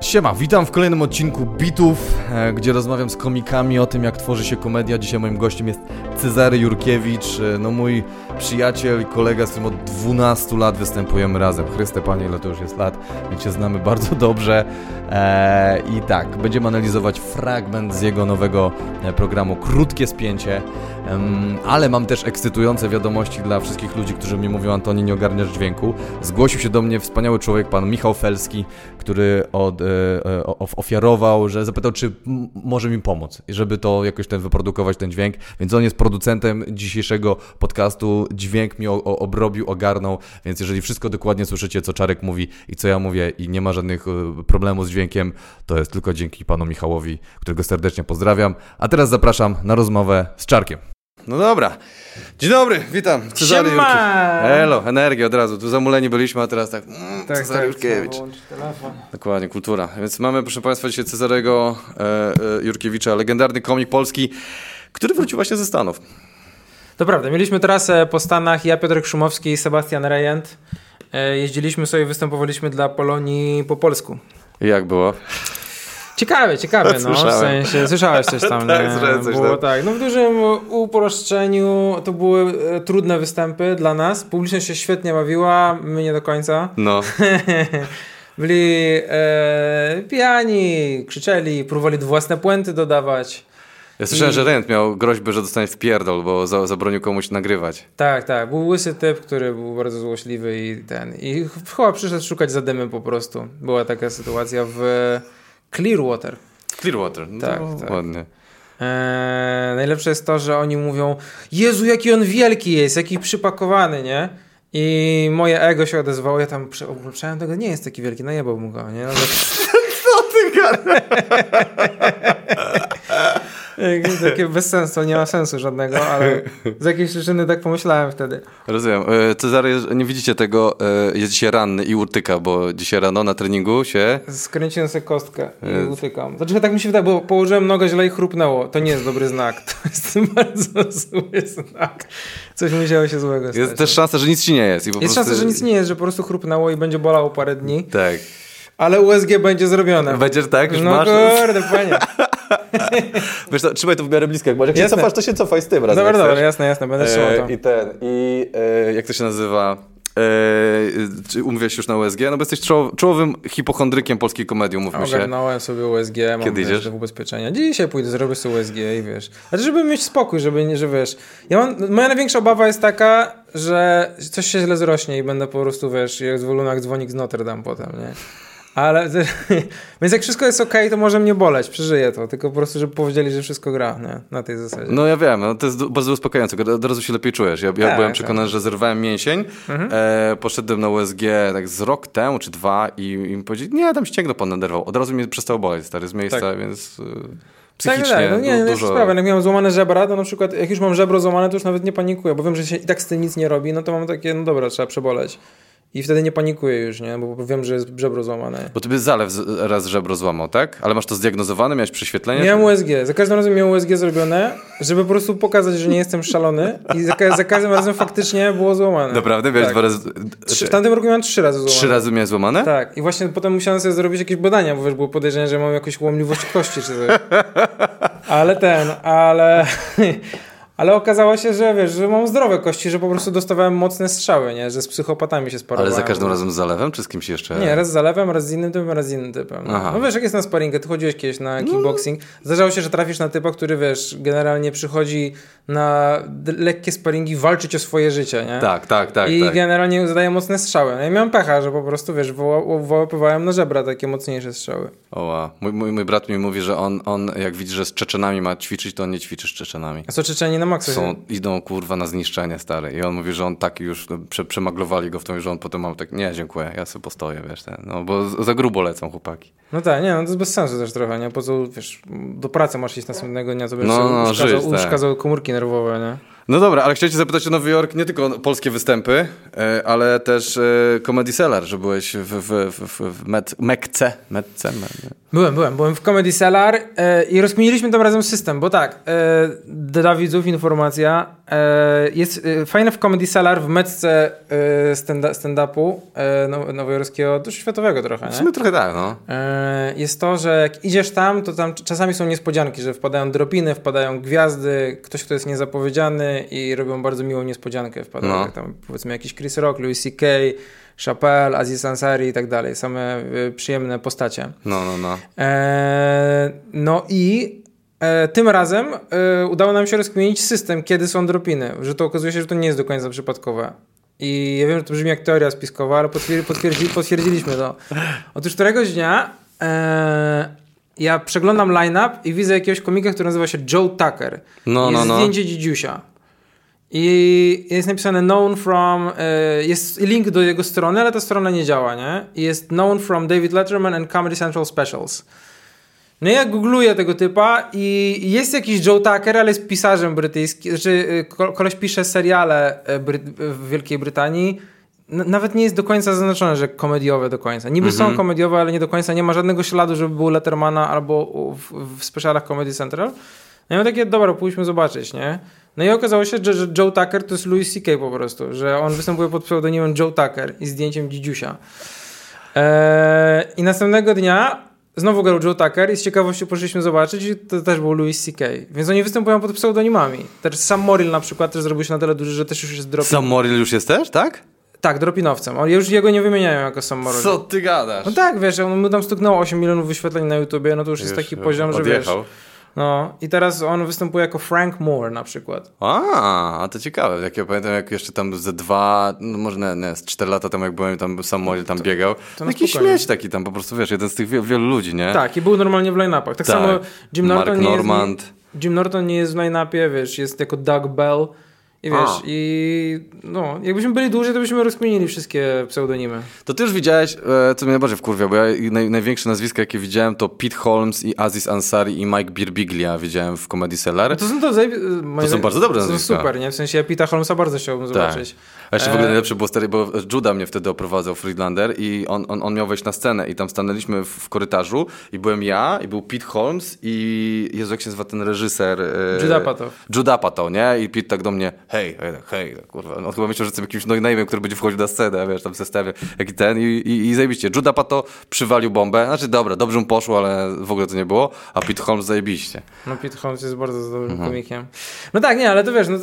Siema, witam w kolejnym odcinku Bitów, e, gdzie rozmawiam z komikami o tym, jak tworzy się komedia. Dzisiaj moim gościem jest Cezary Jurkiewicz, e, no mój przyjaciel i kolega, z którym od 12 lat występujemy razem. Chryste Panie, ile to już jest lat, więc się znamy bardzo dobrze. E, I tak, będziemy analizować fragment z jego nowego e, programu Krótkie Spięcie, ale mam też ekscytujące wiadomości dla wszystkich ludzi, którzy mi mówią, Antoni, nie ogarniasz dźwięku. Zgłosił się do mnie wspaniały człowiek, pan Michał Felski, który od, ofiarował, że zapytał, czy może mi pomóc, żeby to jakoś ten wyprodukować, ten dźwięk, więc on jest producentem dzisiejszego podcastu, dźwięk mi obrobił, ogarnął, więc jeżeli wszystko dokładnie słyszycie, co Czarek mówi i co ja mówię i nie ma żadnych problemów z dźwiękiem, to jest tylko dzięki panu Michałowi, którego serdecznie pozdrawiam. A teraz zapraszam na rozmowę z Czarkiem. No dobra. Dzień dobry, witam. Cezary Jurkiewicz. Elo, energia od razu. Tu zamuleni byliśmy, a teraz tak. Mm, tak Cezary tak, Jurkiewicz. Dokładnie, kultura. Więc mamy, proszę Państwa, dzisiaj Cezarego e, e, Jurkiewicza, legendarny komik polski, który wrócił właśnie ze Stanów. To prawda. Mieliśmy trasę po Stanach. Ja, Piotr Szumowski i Sebastian Rejent. E, jeździliśmy sobie, występowaliśmy dla Polonii po polsku. I jak było? Ciekawe, ciekawe, no, w sensie, słyszałeś coś tam, tak, nie? Coś było tak, no w dużym uproszczeniu to były e, trudne występy dla nas, publiczność się świetnie bawiła, my nie do końca. No. Byli e, pijani, krzyczeli, próbowali własne puenty dodawać. Ja słyszałem, I... że Rent miał groźbę, że dostanie w pierdol, bo za, zabronił komuś nagrywać. Tak, tak. Był łysy typ, który był bardzo złośliwy i ten. I chyba przyszedł szukać zadymy po prostu. Była taka sytuacja w Clearwater. Clearwater, no tak, tak. ładnie. Eee, najlepsze jest to, że oni mówią Jezu, jaki on wielki jest, jaki przypakowany, nie? I moje ego się odezwało, ja tam przepraszam tego, nie jest taki wielki, najebałbym go, nie? No, tak... Co ty gadasz? Takie bez sensu, nie ma sensu żadnego, ale z jakiejś przyczyny tak pomyślałem wtedy. Rozumiem. E, Cezary, nie widzicie tego, e, jest dzisiaj ranny i utyka, bo dzisiaj rano na treningu się... Skręciłem sobie kostkę i jest... utykam. Znaczy tak mi się wydaje, bo położyłem nogę źle i chrupnęło. To nie jest dobry znak. To jest bardzo zły znak. Coś musiało się złego stać. Jest też szansa, że nic ci nie jest. Jest prostu... szansa, że nic nie jest, że po prostu chrupnęło i będzie bolało parę dni. Tak. Ale USG będzie zrobione. Będziesz tak? Już no masz? kurde, panie. Wiesz co, trzymaj to w miarę blisko. Jak, jak się cofasz, to się cofaj z tym razem. Dobra, dobra, jasne, jasne, będę trzymał to. I ten, i e, jak to się nazywa? Eee, umówiłeś już na USG? No bo jesteś czołowym hipochondrykiem polskiej komedii, umówmy się. Ogarnąłem sobie USG, mam Kiedy idziesz? ubezpieczenia. Dzisiaj pójdę, zrobię sobie USG i wiesz. Ale żeby mieć spokój, żeby nie, że wiesz. Ja mam, moja największa obawa jest taka, że coś się źle zrośnie i będę po prostu, wiesz, jak z dzwonik z Notre Dame potem, nie? Ale, więc jak wszystko jest ok, to może mnie boleć, przeżyję to, tylko po prostu, żeby powiedzieli, że wszystko gra, nie? na tej zasadzie. No ja wiem, no, to jest bardzo uspokajające, od razu się lepiej czujesz. Ja, ja tak, byłem przekonany, tak. że zerwałem mięsień, mhm. e, poszedłem na USG tak z rok temu czy dwa i, i mi powiedzieli, nie, tam ścięgno pan naderwał. Od razu mnie przestało boleć, stary, z miejsca, tak. więc... E, psychicznie tak, tak. No nie, du- dużo... sprawa. Jak miałem złamane żebra, to na przykład jak już mam żebro złamane, to już nawet nie panikuję, bo wiem, że się i tak z tym nic nie robi, no to mam takie, no dobra, trzeba przeboleć. I wtedy nie panikuję już, nie? Bo wiem, że jest żebro złamane. Bo ty byś zalew raz żebro złamał, tak? Ale masz to zdiagnozowane? Miałeś prześwietlenie? Miałem USG. Za każdym razem miałem USG zrobione, żeby po prostu pokazać, że nie jestem szalony. I za, za każdym razem faktycznie było złamane. Naprawdę? Miałeś tak. dwa razy... Trzy, w tamtym roku miałem trzy razy złamane. Trzy razy miałeś złamane? Tak. I właśnie potem musiałem sobie zrobić jakieś badania, bo wiesz, było podejrzenie, że mam jakąś łomliwość kości czy coś. Ale ten, ale... Ale okazało się, że wiesz, że mam zdrowe kości, że po prostu dostawałem mocne strzały, nie? Że z psychopatami się sparowałem. Ale za każdym razem z zalewem, czy z kimś jeszcze? Nie, raz z zalewem, raz z innym typem, raz z innym typem. Aha. No wiesz, jak jest na sparingę, ty chodziłeś kiedyś na no. kickboxing. Zdarzało się, że trafisz na typa, który wiesz, generalnie przychodzi na lekkie sparingi walczyć o swoje życie, nie? Tak, tak, tak. I tak. generalnie zadaje mocne strzały. No i miałem pecha, że po prostu, wiesz, wyłapywałem na żebra takie mocniejsze strzały. Oła. Mój, mój, mój brat mi mówi, że on, on jak widzi, że z Czeczenami ma ćwiczyć, to on nie ćwiczy z Czeczenami. A co Czeczeni na maksa? Są, idą kurwa na zniszczenie stare. I on mówi, że on taki już, prze, przemaglowali go w tym, że on potem mam tak, nie, dziękuję, ja sobie postoję, wiesz, ten, no bo za grubo lecą chłopaki. No tak, nie, no to jest bez sensu też trochę, nie? Po co, wiesz, do pracy masz iść następnego dnia, to będziesz no, no, uszkadzał, tak. uszkadzał komórki nerwowe, nie? No dobra, ale chciałem cię zapytać o Nowy Jork, nie tylko polskie występy, e, ale też e, Comedy Cellar, że byłeś w, w, w, w Met, Mekce. Metce? Byłem, byłem. Byłem w Comedy Cellar e, i rozkminiliśmy tam razem system, bo tak, dla widzów informacja, e, jest e, fajne w Comedy Cellar w metce e, stand- stand-upu e, now- nowojorskiego, dość światowego trochę, W nie? sumie trochę tak, no. E, jest to, że jak idziesz tam, to tam czasami są niespodzianki, że wpadają dropiny, wpadają gwiazdy, ktoś, kto jest niezapowiedziany i robią bardzo miłą niespodziankę. Wpadają No. jak tam powiedzmy jakiś Chris Rock, Louis C.K., Chappelle, Aziz Ansari i tak dalej. Same e, przyjemne postacie. No, no, no. E, no i e, tym razem e, udało nam się rozkminić system, kiedy są dropiny. Że to okazuje się, że to nie jest do końca przypadkowe. I ja wiem, że to brzmi jak teoria spiskowa, ale potwierdzi, potwierdzi, potwierdziliśmy to. Otóż któregoś dnia e, ja przeglądam line-up i widzę jakiegoś komika, który nazywa się Joe Tucker. No, jest no, no. zdjęcie Dzidziusia. I jest napisane known from, e, jest link do jego strony, ale ta strona nie działa, nie? I jest known from David Letterman and Comedy Central Specials. No i ja googluję tego typa i jest jakiś Joe Tucker, ale jest pisarzem brytyjskim, znaczy e, ko- koleś pisze seriale e, w Wielkiej Brytanii. Nawet nie jest do końca zaznaczone, że komediowe do końca. Niby są komediowe, ale nie do końca. Nie ma żadnego śladu, żeby był Lettermana albo w, w specialach Comedy Central. No i ja takie, dobra, pójdźmy zobaczyć, nie? No i okazało się, że, że Joe Tucker to jest Louis C.K. po prostu, że on występuje pod pseudonimem Joe Tucker i zdjęciem Dzidziusia. Eee, I następnego dnia znowu grał Joe Tucker i z ciekawością poszliśmy zobaczyć i to też był Louis C.K. Więc oni występują pod pseudonimami. Też Sam Morrill na przykład też zrobił się na tyle duży, że też już jest drop... Sam Morrill już jest też, tak? Tak, dropinowcem. On już jego nie wymieniają jako Sam Morrill. Co ty gadasz? No tak, wiesz, on mu tam stuknęło 8 milionów wyświetleń na YouTubie, no to już jest taki poziom, że wiesz... No i teraz on występuje jako Frank Moore na przykład. A, a to ciekawe. Jak ja pamiętam, jak jeszcze tam ze dwa, no może nie, nie, z cztery lata temu, jak byłem tam sam Morrill tam biegał. to na Jakiś śmieć taki tam, po prostu wiesz, jeden z tych wielu, wielu ludzi, nie? Tak, i był normalnie w line-upach. Tak, Tak. samo Jim Norton, Mark nie Normand. Jest, Jim Norton nie jest w line-upie, wiesz, jest jako Doug Bell. I wiesz, A. i no, jakbyśmy byli dłużej, to byśmy rozkminili wszystkie pseudonimy. To ty już widziałeś, e, co mnie najbardziej wkurwia, bo ja naj, największe nazwiska, jakie widziałem, to Pete Holmes i Aziz Ansari i Mike Birbiglia widziałem w Comedy Cellar. No to są to, zajebi- moje- są bardzo dobre to są nazwiska. super, nie? W sensie ja Pita Holmesa bardzo chciałbym zobaczyć. A jeszcze w ogóle E, najlepsze było stary, bo Juda mnie wtedy oprowadzał, Friedlander, i on, on, on miał wejść na scenę i tam stanęliśmy w, w korytarzu i byłem ja, i był Pete Holmes i Jezu, jak się nazywa ten reżyser? E, Judd Apatow. Apatow, nie? I Pete tak do mnie, hej, hej, tak, hej, tak, kurwa. On chyba myślał, że jestem jakimś no który będzie wchodził na scenę, wiesz, tam w zestawie, jaki ten i, i, i zajebiście. Judd Apatow przywalił bombę, znaczy dobra, dobrze mu poszło, ale w ogóle to nie było, a Pete Holmes zajebiście. No Pete Holmes jest bardzo dobrym Mhm. komikiem. No tak, nie, ale to wiesz, no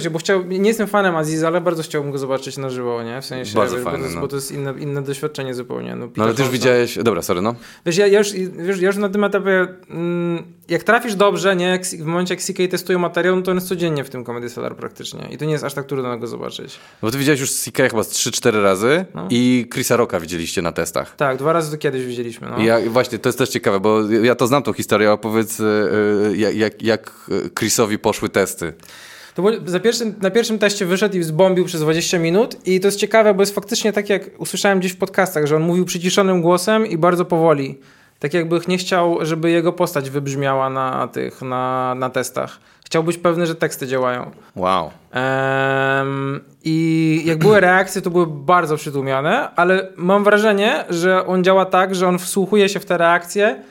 cię, bo chciał, nie jestem fanem Aziza, ale bardzo chciałbym go zobaczyć na żywo, nie? W sensie, Bardzo wiesz, fajny, bo, to jest, no. bo to jest inne, inne doświadczenie zupełnie. No, No ale ty już widziałeś, dobra, sorry, no. Wiesz, ja, ja, już, wiesz, ja już na tym etapie, mm, jak trafisz dobrze, nie, jak, w momencie jak CK testuje materiał, no to on jest codziennie w tym Comedy Cellar praktycznie. I to nie jest aż tak trudno go zobaczyć. Bo ty widziałeś już CK chyba z 3-4 razy No. i Chrisa Rocka widzieliście na testach. Tak, dwa razy to kiedyś widzieliśmy. No. Ja, właśnie, to jest też ciekawe, bo ja to znam tą historię, opowiedz e, e, jak, jak, jak Chrisowi poszły testy. To za pierwszym, na pierwszym teście wyszedł i zbombił przez 20 minut i to jest ciekawe, bo jest faktycznie tak, jak usłyszałem gdzieś w podcastach, że on mówił przyciszonym głosem i bardzo powoli. Tak jakby nie chciał, żeby jego postać wybrzmiała na tych, na, na testach. Chciał być pewny, że teksty działają. Wow. Em, I jak były reakcje, to były bardzo przytłumione, ale mam wrażenie, że on działa tak, że on wsłuchuje się w te reakcje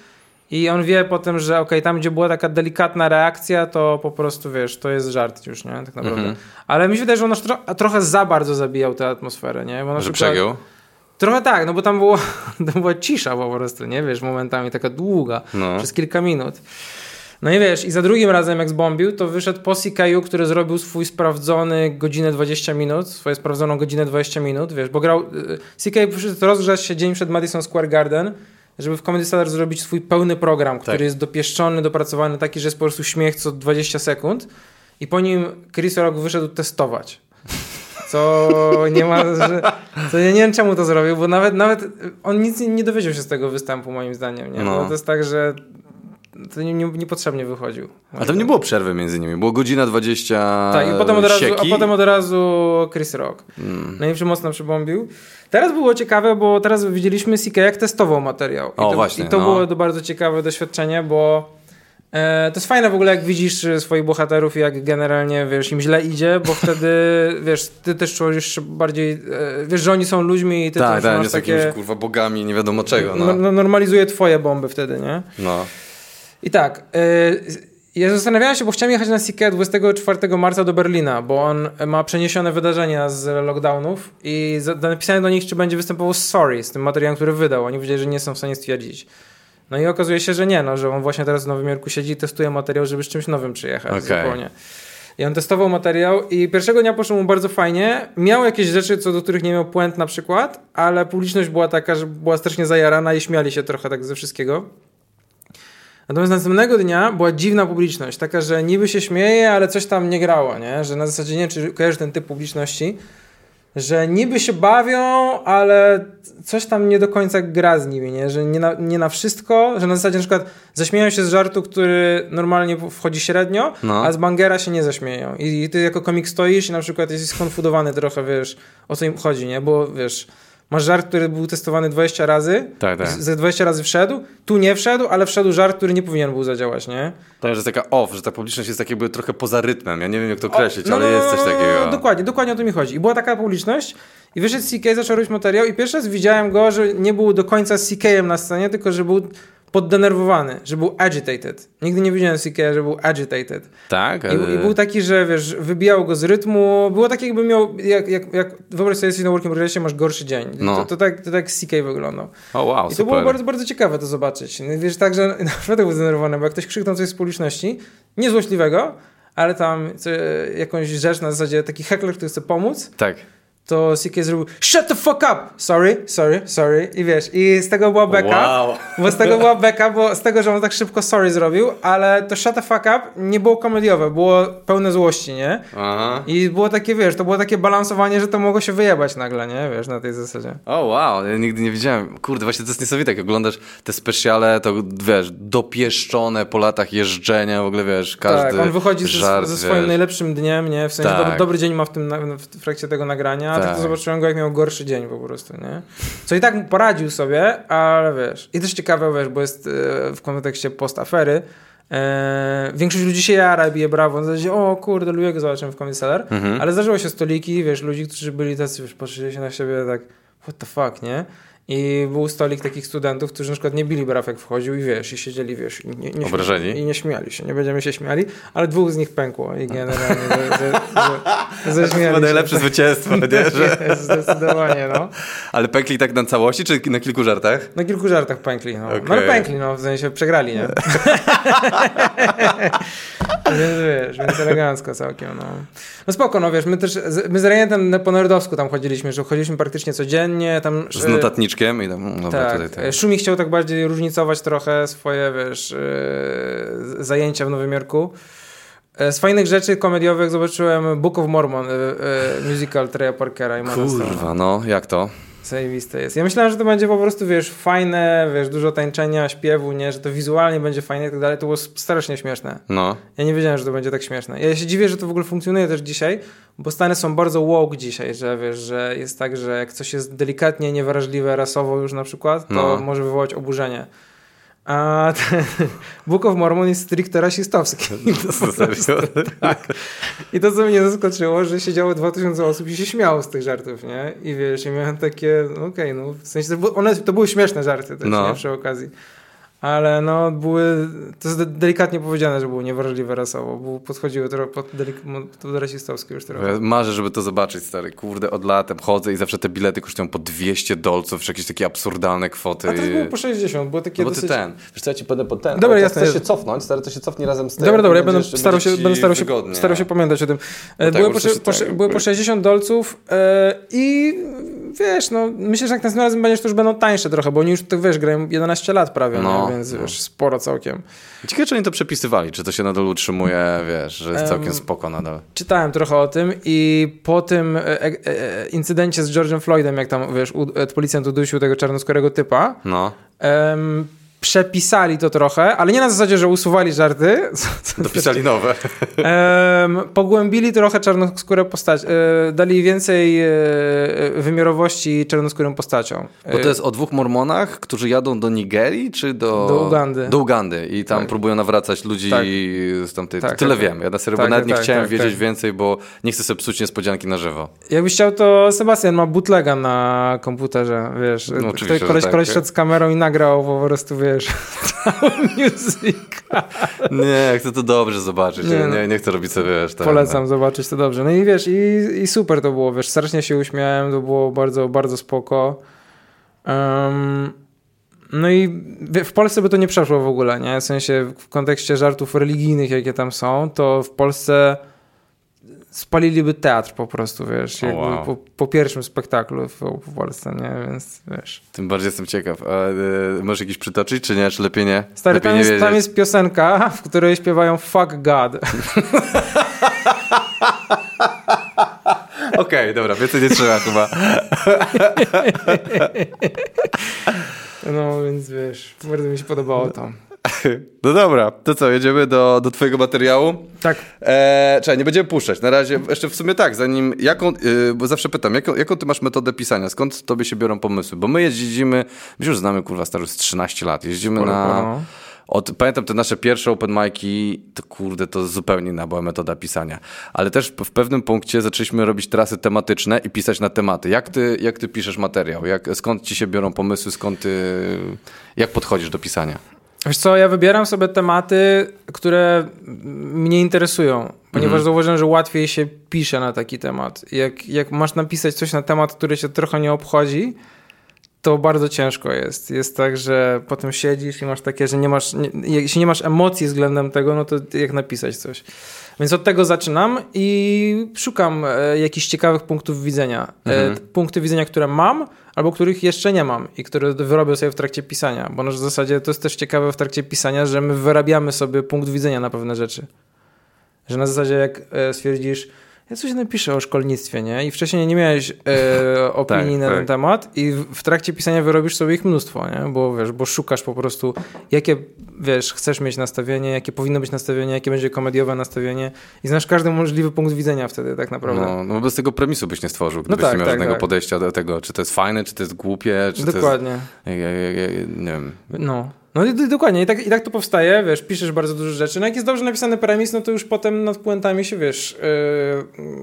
i on wie potem, że okej, tam gdzie była taka delikatna reakcja, to po prostu wiesz, to jest żart już, nie? Tak naprawdę. Mhm. Ale mi się wydaje, że on trochę za bardzo zabijał tę atmosferę, nie? Bo Że przykład- przegiął? Trochę tak, no bo tam, było, tam była cisza po prostu, nie? Wiesz, momentami taka długa, No. przez kilka minut. No i wiesz, i za drugim razem jak zbombił, to wyszedł po CKU, który zrobił swój sprawdzony godzinę 20 minut, swoją sprawdzoną godzinę 20 minut, wiesz, bo grał... y, CKU przyszedł rozgrzać się dzień przed Madison Square Garden, żeby w Comedy Cellar zrobić swój pełny program, który Tak. jest dopieszczony, dopracowany, taki, że jest po prostu śmiech co 20 sekund i po nim Chris Rock wyszedł testować. Co nie ma, że, co ja nie wiem czemu to zrobił, bo nawet, nawet on nic nie, nie dowiedział się z tego występu moim zdaniem, nie? No. To jest tak, że to nie, nie, niepotrzebnie wychodził. A tam nie było przerwy między nimi, było godzina 20 Tak, i potem od razu, a potem od razu Chris Rock. Mm. No i przymocno przybombił. Teraz było ciekawe, bo teraz widzieliśmy CK jak testował materiał. I O, to, właśnie, I to no. było to bardzo ciekawe doświadczenie, bo to jest fajne w ogóle, jak widzisz e, swoich bohaterów i jak generalnie, wiesz, im źle idzie, bo wtedy, wiesz, ty też czujesz bardziej, e, wiesz, że oni są ludźmi i ty Tak, też tak, masz takie... jakimiś kurwa bogami, nie wiadomo czego, no. no. no, normalizuje twoje bomby wtedy, nie? no. I tak, y, Ja zastanawiałem się, bo chciałem jechać na Seeker 24 marca do Berlina, bo on ma przeniesione wydarzenia z lockdownów i napisałem do nich, czy będzie występował Sorry, z tym materiałem, który wydał. Oni powiedzieli, że nie są w stanie stwierdzić. No i okazuje się, że nie, no, że on właśnie teraz w Nowym Jorku siedzi i testuje materiał, żeby z czymś nowym przyjechać okay. zupełnie. I on testował materiał i pierwszego dnia poszło mu bardzo fajnie. Miał jakieś rzeczy, co do których nie miał puent na przykład, ale publiczność była taka, że była strasznie zajarana i śmiali się trochę tak ze wszystkiego. Natomiast następnego dnia była dziwna publiczność, taka, że niby się śmieje, ale coś tam nie grało, nie? Że na zasadzie nie wiem, czy kojarzysz ten typ publiczności, że niby się bawią, ale coś tam nie do końca gra z nimi, nie? Że nie na, nie na wszystko, że na zasadzie na przykład zaśmieją się z żartu, który normalnie wchodzi średnio, no. a z bangera się nie zaśmieją. I, I ty jako komik stoisz i na przykład jesteś skonfudowany trochę, wiesz, o co im chodzi, nie? Bo wiesz Masz żart, który był testowany 20 razy, tak, tak. ze 20 razy wszedł, tu nie wszedł, ale wszedł żart, który nie powinien był zadziałać, nie? To jest taka off, że ta publiczność jest tak jakby trochę poza rytmem. Ja nie wiem, jak to określić, no, ale no, jest coś takiego. Dokładnie, dokładnie o to mi chodzi. I była taka publiczność i wyszedł CK, zaczął robić materiał i pierwszy raz widziałem go, że nie był do końca CK-em na scenie, tylko że był poddenerwowany, że był agitated. Nigdy nie widziałem CK, że był agitated. Tak? I, I, był taki, że wiesz, wybijał go z rytmu. Było takie, jakby miał, jak, jak, jak wyobraź sobie, jesteś na working progressie, masz gorszy dzień. No. To, to, tak, to tak CK wyglądał. O oh, wow, I to super. było bardzo, bardzo ciekawe to zobaczyć. No, wiesz, tak, że naprawdę był zdenerwowany, bo jak ktoś krzyknął coś z publiczności, niezłośliwego, ale tam co, jakąś rzecz na zasadzie taki heckler, który chce pomóc. Tak to CK zrobił shut the fuck up! Sorry, sorry, sorry. I wiesz, i z tego była beka. Wow. Bo z tego była beka, bo z tego, że on tak szybko sorry zrobił, ale to shut the fuck up nie było komediowe, było pełne złości, nie? Aha. I było takie, wiesz, to było takie balansowanie, że to mogło się wyjebać nagle, nie? Wiesz, na tej zasadzie. O, oh, wow, ja nigdy nie widziałem. Kurde, właśnie to jest niesamowite, jak oglądasz te specjale, to wiesz, dopieszczone po latach jeżdżenia, w ogóle wiesz, każdy Tak, on wychodzi żart, ze, ze swoim najlepszym dniem, nie? W sensie tak. dobry, dobry dzień ma w tym, w trakcie tego nagrania, tak. to zobaczyłem go, jak miał gorszy dzień po prostu, nie? Co i tak poradził sobie, ale wiesz. I też ciekawe, wiesz, bo jest e, w kontekście post-afery, e, większość ludzi się jara i bije brawo. Na zasadzie, o kurde, lubię go zobaczyłem w Comedy mhm. ale zdarzyło się stoliki, wiesz, ludzi, którzy byli tacy, wiesz, patrzyli się na siebie tak, what the fuck, nie? I był stolik takich studentów, którzy na przykład nie bili braw, jak wchodził i wiesz, i siedzieli, wiesz, i nie, nie Obrażeni? Śmiali, I nie śmiali się, nie będziemy się śmiali, ale dwóch z nich pękło i generalnie zaśmiali To chyba najlepsze się. zwycięstwo, nie? Że... Zdecydowanie, no. Ale pękli tak na całości, czy na kilku żartach? Na kilku żartach pękli, no. Okay. No ale pękli, no, w sensie przegrali, nie? więc wiesz, więc elegancko całkiem, no. No spoko, no wiesz, my też, my z Rejentem po nordowsku tam chodziliśmy, że chodziliśmy praktycznie codziennie, tam... Z notatniczkiem i tam, no tak. Tutaj, tak. Szumi chciał tak bardziej różnicować trochę swoje, wiesz, yy, zajęcia w Nowym Jorku. E, z fajnych rzeczy komediowych zobaczyłem Book of Mormon, musical Treya Parkera i Kurwa, no, jak to? Zajebiste jest. Ja myślałem, że to będzie po prostu, wiesz, fajne, wiesz, dużo tańczenia, śpiewu, nie, że to wizualnie będzie fajne i tak dalej. To było strasznie śmieszne. No. Ja nie wiedziałem, że to będzie tak śmieszne. Ja się dziwię, że to w ogóle funkcjonuje też dzisiaj, bo Stany są bardzo woke dzisiaj, że wiesz, że jest tak, że jak coś jest delikatnie niewrażliwe rasowo już na przykład, to no. może wywołać oburzenie. A ten Book of Mormon jest stricte rasistowski. tak. I to, co mnie zaskoczyło, że siedziało 2000 osób i się śmiało z tych żartów, nie? I wiesz, i miałem takie, no okej, okay, no w sensie, one, to były śmieszne żarty też, no. nie? Przy okazji ale no były, to jest delikatnie powiedziane, że było niewrażliwe rasowo, bo podchodziły trochę pod, pod rasistowskie już trochę. Ja marzę, żeby to zobaczyć, stary, kurde, od latem chodzę i zawsze te bilety kosztują po 200 dolców, jakieś takie absurdalne kwoty. A to było po 60, było takie no bo ty dosyć... ten, wiesz co, ja ci będę po ten, dobra, jasne. chcesz się cofnąć, stary, to się cofnij razem z tym. Dobra, dobra, ja będę starał się, będę starał się, starał się pamiętać o tym. No tak, były, po, po, tak, były po 60 dolców yy, i wiesz, no myślę, że jak następnym razem będziesz, to już będą tańsze trochę, bo oni już, tak wiesz, grają 11 lat prawie, no, więc no. wiesz, sporo całkiem. Ciekawe, czy oni to przepisywali, czy to się nadal utrzymuje, wiesz, że jest całkiem spoko nadal. Czytałem trochę o tym i po tym e, e, e incydencie z George'em Floydem, jak tam, wiesz, u, e, policjant udusił tego czarnoskórego typa, no przepisali to trochę, ale nie na zasadzie, że usuwali żarty. Dopisali nowe. Um, pogłębili trochę czarnoskórę postać. E, dali więcej e, wymiarowości czarnoskórym postaciom. Bo to jest o dwóch mormonach, którzy jadą do Nigerii, czy do... Do Ugandy. Do Ugandy i tam tak. próbują nawracać ludzi tak. z tamtej... Tak, Tyle tak, wiem. Ja na serio, bo tak, nawet nie tak, chciałem wiedzieć więcej, bo nie chcę sobie psuć niespodzianki na żywo. Jakbyś chciał, to Sebastian ma bootlega na komputerze, wiesz. No, koleś, koleś, koleś szedł z kamerą i nagrał po prostu, wiesz, wiesz, cały musical. Nie, chcę to dobrze zobaczyć. Nie, Nie, no. nie, nie chcę robić sobie, wiesz... ten- Polecam zobaczyć to dobrze. No i wiesz, i, i super to było, wiesz, strasznie się uśmiałem, to było bardzo, bardzo spoko. Em, no i w Polsce by to nie przeszło w ogóle, nie? W sensie w kontekście żartów religijnych, jakie tam są, to w Polsce spaliliby teatr po prostu, wiesz, O, jakby wow. po, po pierwszym spektaklu w, w Polsce, nie? Więc wiesz. Tym bardziej jestem ciekaw. A, y, możesz jakiś przytoczyć, czy nie? Czy lepiej nie? Stary, lepiej tam nie jest, tam jest piosenka, w której śpiewają Fuck God. Okej, dobra, więcej nie trzeba chyba. No więc wiesz, bardzo mi się podobało to. No dobra, to co, jedziemy do, do twojego materiału? Tak, Eee, czekaj, nie będziemy puszczać. Na razie, jeszcze w sumie tak, zanim, jaką, yy, bo zawsze pytam, jaką, jaką ty masz metodę pisania? Skąd tobie się biorą pomysły? Bo my jeździmy, my już znamy, kurwa, stary, z 13 lat. Jeździmy Sporo, na... no. Od, pamiętam te nasze pierwsze open mic'i, to kurde, to zupełnie inna była metoda pisania. Ale też w pewnym punkcie zaczęliśmy robić trasy tematyczne i pisać na tematy. Jak ty, jak ty piszesz materiał? Jak, skąd ci się biorą pomysły? Skąd ty, jak podchodzisz do pisania? Wiesz co, ja wybieram sobie tematy, które mnie interesują, ponieważ Mhm. zauważyłem, że łatwiej się pisze na taki temat. Jak, jak masz napisać coś na temat, który się trochę nie obchodzi, to bardzo ciężko jest. Jest tak, że potem siedzisz i masz takie, że nie masz, nie, jeśli nie masz emocji względem tego, no to jak napisać coś. Więc od tego zaczynam i szukam e, jakichś ciekawych punktów widzenia. E, punkty widzenia, które mam, albo których jeszcze nie mam i które wyrobię sobie w trakcie pisania. Bo w zasadzie to jest też ciekawe w trakcie pisania, że my wyrabiamy sobie punkt widzenia na pewne rzeczy. Że na zasadzie jak e, stwierdzisz, ja coś napiszę o szkolnictwie, nie? I wcześniej nie miałeś e, opinii Tak, na tak. ten temat i w, trakcie pisania wyrobisz sobie ich mnóstwo, nie? Bo wiesz, bo szukasz po prostu, jakie, wiesz, chcesz mieć nastawienie, jakie powinno być nastawienie, jakie będzie komediowe nastawienie i znasz każdy możliwy punkt widzenia wtedy tak naprawdę. No, no bez tego premisu byś nie stworzył, gdybyś tak, nie miał tak, żadnego tak. podejścia do tego, czy to jest fajne, czy to jest głupie, czy Dokładnie. to jest... Ja, nie wiem. No. No i, dokładnie, I tak, i tak to powstaje, wiesz, piszesz bardzo dużo rzeczy. No jak jest dobrze napisany premis, no to już potem nad puentami się, wiesz,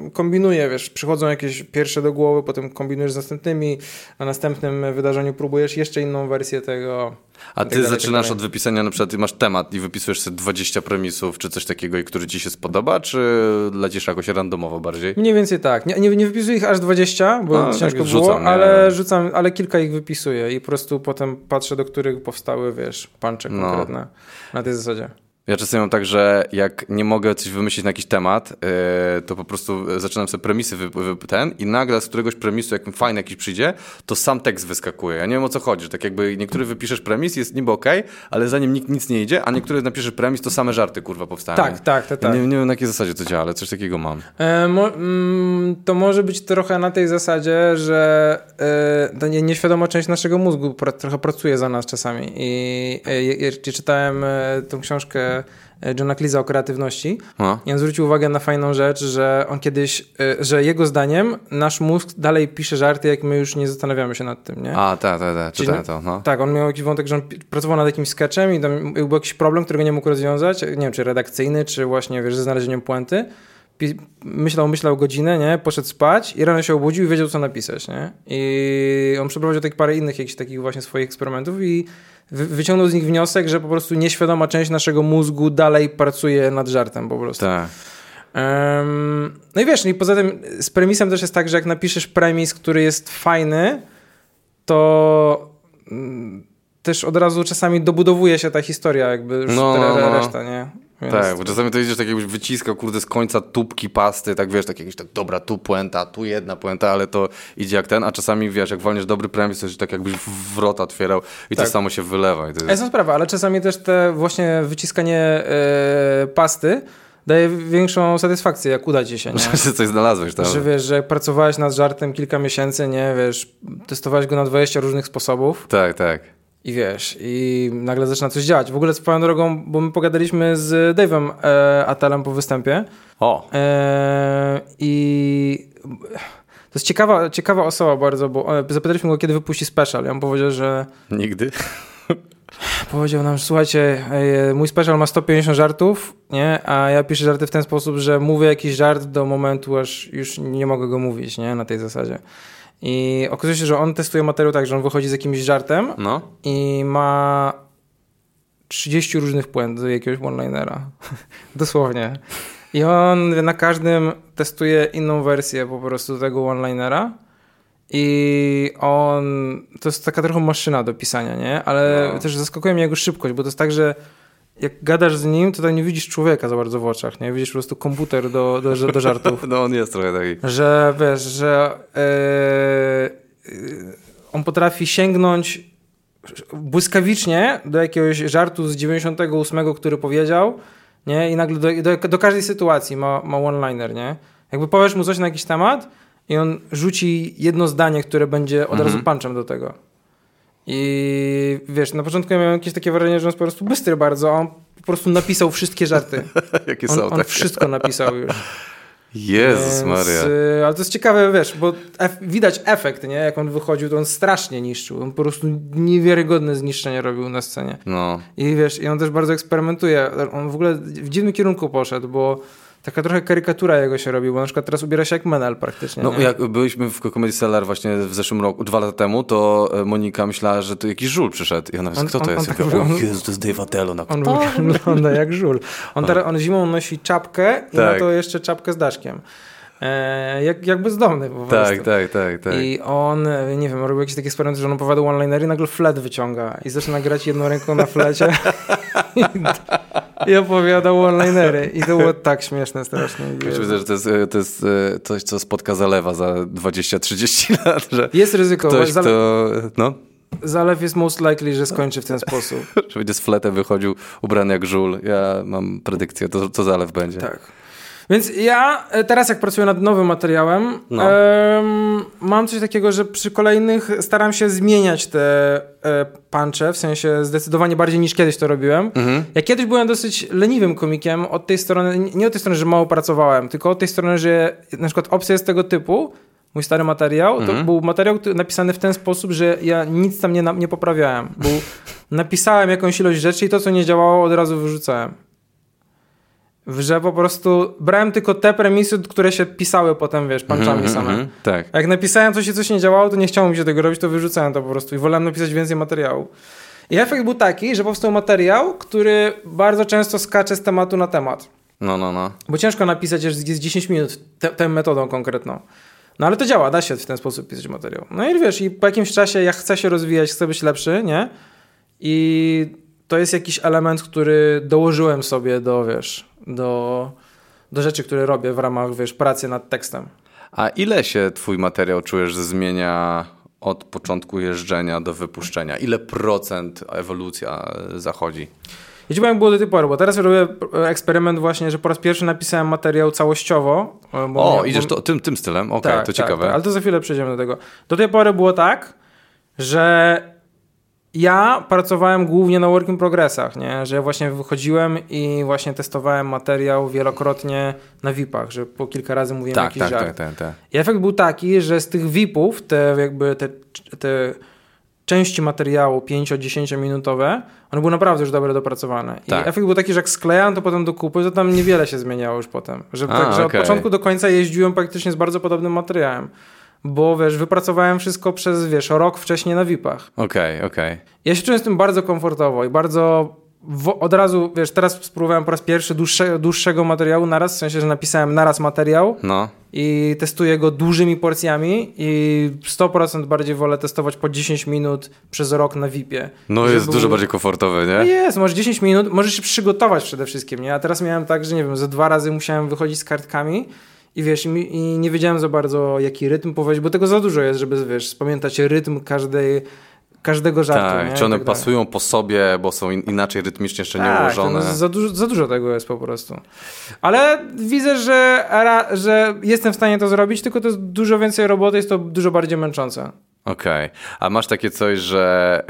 yy, kombinuje, wiesz, przychodzą jakieś pierwsze do głowy, potem kombinujesz z następnymi, na następnym wydarzeniu próbujesz jeszcze inną wersję tego. A ty tak zaczynasz tak od wypisania, na przykład masz temat i wypisujesz sobie 20 premisów, czy coś takiego, i który ci się spodoba, czy lecisz jakoś randomowo bardziej? Mniej więcej tak. Nie, nie, nie wypisuję ich aż 20, bo No, ciężko tak było, rzucam, ale rzucam, ale kilka ich wypisuję i po prostu potem patrzę, do których powstały, wiesz, puncze No. konkretne. Na tej zasadzie. Ja czasem mam tak, że jak nie mogę coś wymyślić na jakiś temat, yy, to po prostu zaczynam sobie premisy wy, wy, ten i nagle z któregoś premisu, jak fajny jakiś przyjdzie, to sam tekst wyskakuje. Ja nie wiem o co chodzi, że tak jakby niektóry wypiszesz premis, jest niby okej, ale za nim nikt nic nie idzie, a niektóry napiszesz premis, to same żarty kurwa powstają. Tak, tak, tak, tak. Ja nie, nie wiem na jakiej zasadzie to działa, ale coś takiego mam. E, mo, mm, to może być trochę na tej zasadzie, że e, ta nie, nieświadoma część naszego mózgu pra, trochę pracuje za nas czasami. I e, ja, ja czytałem e, tą książkę e, Johna Cleese'a o kreatywności No. i on zwrócił uwagę na fajną rzecz, że on kiedyś, e, że jego zdaniem nasz mózg dalej pisze żarty, jak my już nie zastanawiamy się nad tym, nie? A, tak, tak, tak, czytałem to, no. Tak, on miał jakiś wątek, że on pracował nad jakimś sketchem i tam był jakiś problem, którego nie mógł rozwiązać, nie wiem, czy redakcyjny, czy właśnie, wiesz, ze znalezieniem puenty. Myślał, myślał godzinę, nie? Poszedł spać i rano się obudził i wiedział, co napisać, nie? I on przeprowadził tak parę innych jakichś takich właśnie swoich eksperymentów i wyciągnął z nich wniosek, że po prostu nieświadoma część naszego mózgu dalej pracuje nad żartem po prostu. Tak. Em, no i wiesz, no i poza tym z premisem też jest tak, że jak napiszesz premis, który jest fajny, to mm, też od razu czasami dobudowuje się ta historia, jakby już No, no, no. reszta, nie? Więc Tak, bo czasami to idziesz tak jakbyś wyciskał, kurde, z końca tubki pasty, tak wiesz, tak jakieś tak, dobra, tu puenta, tu jedna puenta, ale to idzie jak ten, a czasami wiesz, jak walniesz dobry premis, to się tak jakbyś w- wrot otwierał i Tak. to samo się wylewa. I to jest... Jest sprawa, ale czasami też te właśnie wyciskanie e, pasty daje większą satysfakcję, jak uda ci się, nie? Że coś znalazłeś tam. Że wiesz, że jak pracowałeś nad żartem kilka miesięcy, nie, wiesz, testowałeś go na 20 różnych sposobów, Tak, tak. I wiesz, i nagle zaczyna coś działać. W ogóle swoją drogą, bo my pogadaliśmy z Dave'em e, Atelem po występie O, e, i to jest ciekawa, ciekawa osoba bardzo, bo e, zapytaliśmy go, kiedy wypuści special. Ja mu powiedział, że nigdy. powiedział nam, słuchajcie, e, mój special ma 150 żartów, nie? A ja piszę żarty w ten sposób, że mówię jakiś żart do momentu, aż już nie mogę go mówić, nie? Na tej zasadzie. I okazuje się, że on testuje materiał tak, że on wychodzi z jakimś żartem, No. i ma 30 różnych puent do jakiegoś one-linera. Dosłownie. I on na każdym testuje inną wersję po prostu tego one-linera. I on, to jest taka trochę maszyna do pisania, nie? Ale no. też zaskakuje mnie jego szybkość, bo to jest tak, że jak gadasz z nim, to tam nie widzisz człowieka za bardzo w oczach, nie? Widzisz po prostu komputer do, do, do żartów. No on jest trochę taki. Że wiesz, że yy, on potrafi sięgnąć błyskawicznie do jakiegoś żartu z 98, który powiedział, nie? I nagle do, do, do każdej sytuacji ma, ma one-liner, nie? Jakby powiesz mu coś na jakiś temat i on rzuci jedno zdanie, które będzie od razu mhm. punchem do tego. I wiesz, na początku ja miałem jakieś takie wrażenie, że on jest po prostu bystry bardzo, a on po prostu napisał wszystkie żarty. Jakie on, są on takie? wszystko napisał już. Jezus Maria. Y, ale to jest ciekawe, wiesz, bo ef widać efekt, nie? Jak on wychodził, to on strasznie niszczył. On po prostu niewiarygodne zniszczenie robił na scenie. No. I wiesz, i on też bardzo eksperymentuje. On w ogóle w dziwnym kierunku poszedł, bo taka trochę karykatura jego się robi, bo na przykład teraz ubiera się jak Menel praktycznie. No nie? jak byliśmy w Comedy Cellar właśnie w zeszłym roku, dwa lata temu, to e, Monika myślała, że to jakiś żul przyszedł. I ona mówi, kto to on, jest? On, tak, on, Jezu, to jest Dave Attelo. Na on wygląda jak żul. On, teraz, on zimą nosi czapkę i tak. na to jeszcze czapkę z daszkiem. E, jak, jak bezdomny po tak, prostu. Tak, tak, tak. I on, nie wiem, robił jakieś takie eksperymenty, że on opowiadał one-linery i nagle flet wyciąga i zaczyna grać jedną ręką na flecie i opowiadał one-linery. I to było tak śmieszne strasznie. Myślę, że to jest, to jest e, coś, co spotka Zalewa za 20-30 lat, że Jest ryzyko. Ktoś, kto, no? Zalew jest most likely, że skończy w ten sposób. że będzie z fletem wychodził ubrany jak żul. Ja mam predykcję, to, to Zalew będzie. Tak. Więc ja e, teraz, jak pracuję nad nowym materiałem, no. um, mam coś takiego, że przy kolejnych staram się zmieniać te e, punche, w sensie zdecydowanie bardziej niż kiedyś to robiłem. Mhm. Ja kiedyś byłem dosyć leniwym komikiem od tej strony, nie od tej strony, że mało pracowałem, tylko od tej strony, że na przykład opcja jest tego typu, mój stary materiał, to mhm. był materiał napisany w ten sposób, że ja nic tam nie, nie poprawiałem. Był, napisałem jakąś ilość rzeczy i to, co nie działało, od razu wyrzucałem że po prostu brałem tylko te premisy, które się pisały potem, wiesz, panczami mm, same. Mm, tak. Jak napisałem coś i coś nie działało, to nie chciało mi się tego robić, to wyrzucałem to po prostu i wolałem napisać więcej materiału. I efekt był taki, że powstał materiał, który bardzo często skacze z tematu na temat. No, no, no. Bo ciężko napisać, że jest 10 minut te, tę metodą konkretną. No ale to działa, da się w ten sposób pisać materiał. No i wiesz, i po jakimś czasie ja chcę się rozwijać, chcę być lepszy, nie? I to jest jakiś element, który dołożyłem sobie do, wiesz, do, do rzeczy, które robię w ramach, wiesz, pracy nad tekstem. A ile się twój materiał czujesz, zmienia od początku jeżdżenia do wypuszczenia? Ile procent ewolucja zachodzi? Ja powiem, było do tej pory, bo teraz robię eksperyment właśnie, że po raz pierwszy napisałem materiał całościowo. o, idziesz bo... to, tym, tym stylem? Okej, okay, tak, to tak, ciekawe. Tak, ale to za chwilę przejdziemy do tego. Do tej pory było tak, że ja pracowałem głównie na work in progressach, nie? że właśnie wychodziłem i właśnie testowałem materiał wielokrotnie na VIP-ach, że po kilka razy mówiłem tak, jakiś tak, żart. Tak, tak, tak. I efekt był taki, że z tych VIP-ów, te jakby te, te części materiału 5-10 minutowe, one były naprawdę już dobre dopracowane. Tak. I efekt był taki, że jak sklejałem to potem do kupy, to tam niewiele się zmieniało już potem. Że, A, tak, okay. od początku do końca jeździłem praktycznie z bardzo podobnym materiałem bo wiesz, wypracowałem wszystko przez, wiesz, rok wcześniej na VIP-ach. Okej, okay, okej. Okay. Ja się czułem z tym bardzo komfortowo i bardzo w, od razu, wiesz, teraz spróbowałem po raz pierwszy dłuższe, dłuższego materiału naraz, w sensie, że napisałem naraz materiał no. i testuję go dużymi porcjami i 100% bardziej wolę testować po 10 minut przez rok na VIP-ie. No jest był... dużo bardziej komfortowe, nie? Jest, masz 10 minut, możesz się przygotować przede wszystkim, nie? A teraz miałem tak, że nie wiem, ze dwa razy musiałem wychodzić z kartkami i wiesz, i, nie wiedziałem za bardzo, jaki rytm powiedzieć, bo tego za dużo jest, żeby, wiesz, spamiętać rytm każdej, każdego żartu. Tak, nie? czy one tak pasują dalej. po sobie, bo są in, inaczej rytmicznie jeszcze tak, nie ułożone. No, za, dużo, za dużo tego jest po prostu. Ale widzę, że, że jestem w stanie to zrobić, tylko to jest dużo więcej roboty, jest to dużo bardziej męczące. Okej. Okay. A masz takie coś, że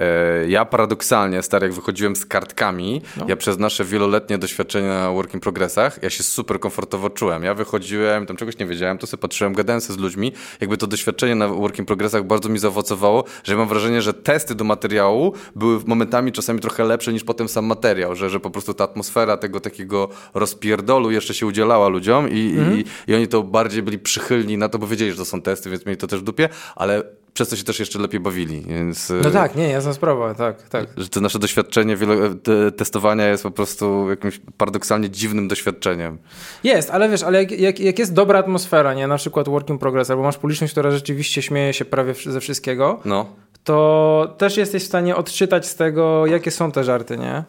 y, ja paradoksalnie, stary, jak wychodziłem z kartkami, no. ja przez nasze wieloletnie doświadczenia na work in progressach, ja się super komfortowo czułem. Ja wychodziłem, tam czegoś nie wiedziałem, to sobie patrzyłem, gadałem z ludźmi. Jakby to doświadczenie na work in progressach bardzo mi zaowocowało, że mam wrażenie, że testy do materiału były momentami czasami trochę lepsze niż potem sam materiał, że, że po prostu ta atmosfera tego takiego rozpierdolu jeszcze się udzielała ludziom i, mm. i, i oni to bardziej byli przychylni na to, bo wiedzieli, że to są testy, więc mieli to też w dupie, ale przez to się też jeszcze lepiej bawili, więc... No tak, nie, jasna sprawa, tak, tak. Że to nasze doświadczenie wielo, te, testowania jest po prostu jakimś paradoksalnie dziwnym doświadczeniem. Jest, ale wiesz, ale jak, jak, jak jest dobra atmosfera, nie, na przykład work in progress, albo masz publiczność, która rzeczywiście śmieje się prawie ze wszystkiego, no. to też jesteś w stanie odczytać z tego, jakie są te żarty, nie?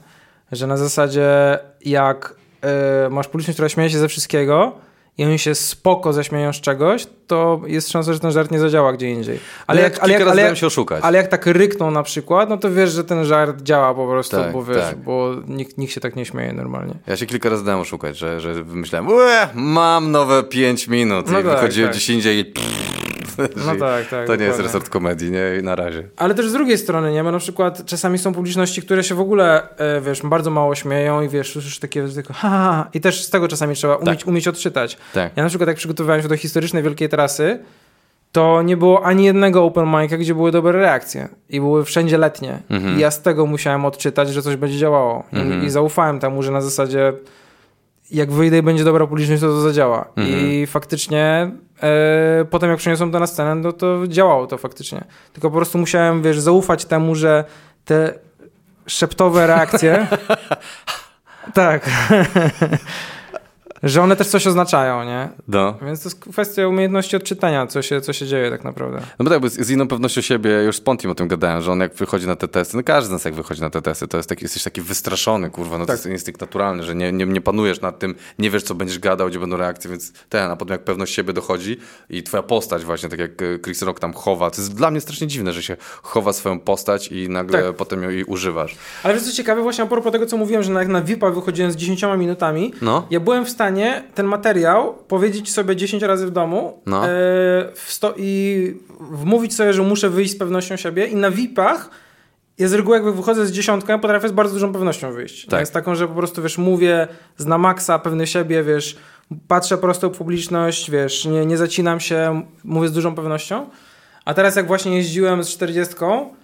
Że na zasadzie jak y, masz publiczność, która śmieje się ze wszystkiego, i oni się spoko zaśmieją z czegoś, to jest szansa, że ten żart nie zadziała gdzie indziej. Ale no jak, jak, ale jak, ale jak, się oszukać. Ale jak tak rykną na przykład, no to wiesz, że ten żart działa po prostu, tak, bo wiesz, tak. bo nikt, nikt się tak nie śmieje normalnie. Ja się kilka razy dałem oszukać, że, że wymyślałem, mam nowe 5 minut no i tak, wychodziłem tak. gdzieś indziej i no tak, tak. To nie jest resort komedii, nie? Na razie. Ale też z drugiej strony, nie? Bo na przykład czasami są publiczności, które się w ogóle, e, wiesz, bardzo mało śmieją i wiesz, słyszysz takie tylko ha, ha, ha. I też z tego czasami trzeba umieć, tak. umieć odczytać. Tak. Ja na przykład jak przygotowywałem się do historycznej wielkiej trasy, to nie było ani jednego open mic'a, gdzie były dobre reakcje. I były wszędzie letnie. Mhm. I ja z tego musiałem odczytać, że coś będzie działało. Mhm. I, I zaufałem temu, że na zasadzie jak wyjdę i będzie dobra publiczność, to to zadziała. Mhm. I faktycznie potem jak przeniosłem to na scenę, no to działało to faktycznie. Tylko po prostu musiałem, wiesz, zaufać temu, że te szeptowe reakcje... tak. Że one też coś oznaczają, nie? No. Więc to jest kwestia umiejętności odczytania, co się, co się dzieje tak naprawdę. No bo tak, bo z inną pewnością siebie, już z Pontim o tym gadałem, że on jak wychodzi na te testy, no każdy z nas jak wychodzi na te testy, to jest taki, jesteś taki wystraszony, kurwa, no tak. to jest instynkt naturalny, że nie, nie, nie panujesz nad tym, nie wiesz, co będziesz gadał, gdzie będą reakcje, więc ten, a potem jak pewność siebie dochodzi i twoja postać właśnie, tak jak e, Chris Rock tam chowa, to jest dla mnie strasznie dziwne, że się chowa swoją postać i nagle tak. potem ją jej używasz. Ale wiesz co ciekawe, właśnie a propos tego, co mówiłem, że jak na VIP-a wychodziłem z 10 minutami, no. ja byłem w stanie ten materiał powiedzieć sobie 10 razy w domu no. yy, i wmówić sobie, że muszę wyjść z pewnością siebie i na VIP-ach ja z reguły jak wychodzę z dziesiątką, ja potrafię z bardzo dużą pewnością wyjść. Tak. Jest taką, że po prostu, wiesz, mówię na maksa, pewny siebie, wiesz, patrzę prosto w publiczność, wiesz, nie, nie zacinam się, mówię z dużą pewnością. A teraz jak właśnie jeździłem z 40,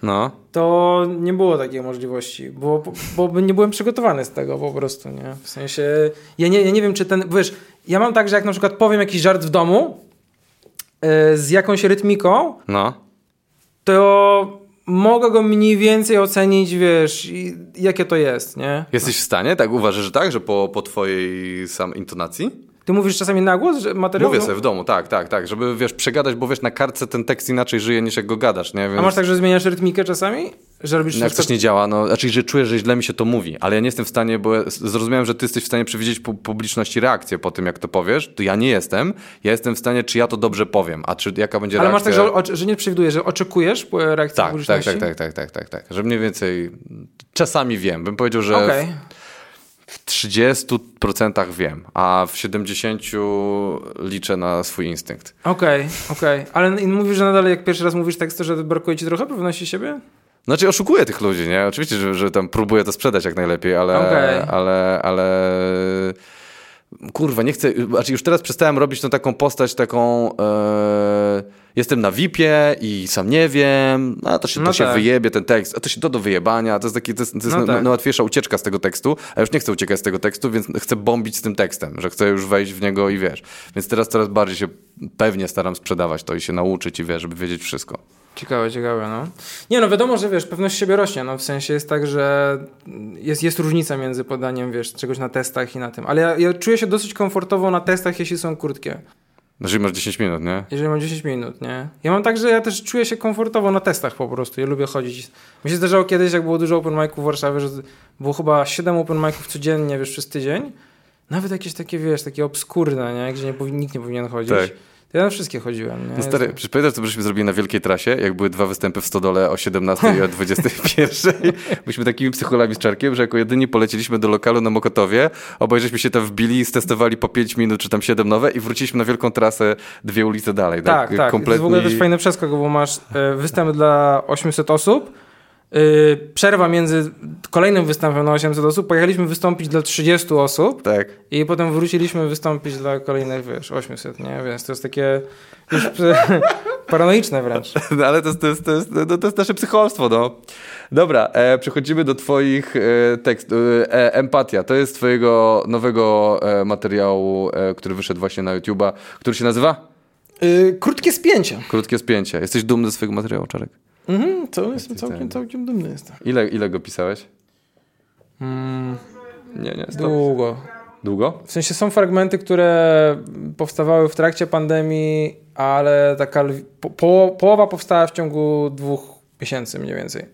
no. to nie było takiej możliwości, bo, bo nie byłem przygotowany z tego po prostu, nie? W sensie, ja nie, ja nie wiem, czy ten, wiesz, ja mam tak, że jak na przykład powiem jakiś żart w domu yy, z jakąś rytmiką, no. to mogę go mniej więcej ocenić, wiesz, jakie to jest, nie? Jesteś w stanie, tak uważasz, że tak, że po, po twojej sam intonacji? Ty mówisz czasami na głos, że materiał... Mówię sobie w domu, tak, tak, tak, żeby, wiesz, przegadać, bo wiesz, na kartce ten tekst inaczej żyje niż jak go gadasz, nie? Więc... A masz tak, że zmieniasz rytmikę czasami? Że robisz no, jak coś nie działa, no, znaczy, że czuję, że źle mi się to mówi, ale ja nie jestem w stanie, bo zrozumiałem, że ty jesteś w stanie przewidzieć pu publiczności reakcję po tym, jak to powiesz, to ja nie jestem. Ja jestem w stanie, czy ja to dobrze powiem, a czy jaka będzie ale reakcja. Ale masz tak, że, że nie przewidujesz, że oczekujesz reakcji tak, publiczności? Tak, tak, tak, tak, tak, tak, tak, że mniej więcej czasami wiem, bym powiedział, że... Okay. W 30% wiem, a w 70% liczę na swój instynkt. Okej, okay, okej. Okay. Ale mówisz, że nadal jak pierwszy raz mówisz tekst, to że brakuje ci trochę pewności siebie? Znaczy oszukuję tych ludzi, nie? Oczywiście, że, że tam próbuję to sprzedać jak najlepiej, ale... Okay. ale, ale kurwa, nie chcę, znaczy już teraz przestałem robić tą taką postać, taką e, jestem na VIP-ie i sam nie wiem, a to się, no to tak. się wyjebie ten tekst, a to się do do wyjebania, to jest, taki, to jest, to jest no tak. najłatwiejsza ucieczka z tego tekstu, a już nie chcę uciekać z tego tekstu, więc chcę bombić z tym tekstem, że chcę już wejść w niego i wiesz. Więc teraz coraz bardziej się pewnie staram sprzedawać to i się nauczyć i wiesz, żeby wiedzieć wszystko. Ciekawe, ciekawe, no. Nie, no wiadomo, że wiesz, pewność siebie rośnie, no w sensie jest tak, że jest, jest różnica między podaniem, wiesz, czegoś na testach i na tym, ale ja, ja czuję się dosyć komfortowo na testach, jeśli są krótkie. Jeżeli masz 10 minut, nie? Jeżeli mam 10 minut, nie? Ja mam tak, że ja też czuję się komfortowo na testach po prostu. Ja lubię chodzić. Mi się zdarzało kiedyś, jak było dużo open miców w Warszawie, że było chyba 7 open miców codziennie, wiesz, przez tydzień. Nawet jakieś takie, wiesz, takie obskurne, nie? Gdzie nie, nikt nie powinien chodzić. Tak. Ja na wszystkie chodziłem. Nie? No stary, Jestem... pamiętasz, co byśmy zrobili na Wielkiej Trasie, jak były dwa występy w Stodole o 17 i o 21? Byliśmy takimi psycholami z Czarkiem, że jako jedyni poleciliśmy do lokalu na Mokotowie, obaj się tam wbili, stestowali po 5 minut czy tam 7 nowe i wróciliśmy na Wielką Trasę dwie ulice dalej. Tak, tak. tak. Kompletnie... To jest w ogóle też fajny przeskok, bo masz e, występ dla 800 osób, Yy, przerwa między kolejnym występem na 800 osób, pojechaliśmy wystąpić dla 30 osób tak. i potem wróciliśmy wystąpić dla kolejnych, wiesz, 800, nie? Więc to jest takie już paranoiczne wręcz. No, ale to jest, to jest, to jest, no, to jest nasze psycholstwo, no. Dobra, e, przechodzimy do twoich e, tekstów. E, empatia, to jest twojego nowego e, materiału, e, który wyszedł właśnie na YouTube'a, który się nazywa? Yy, krótkie spięcie. Krótkie spięcie. Jesteś dumny ze swojego materiału, Czarek? Mhm, to jestem całkiem, całkiem dumny jestem. Ile, ile go pisałeś? Mm, Nie, nie. Stop. długo. Długo? W sensie są fragmenty, które powstawały w trakcie pandemii, ale taka po, po, połowa powstała w ciągu dwóch miesięcy mniej więcej.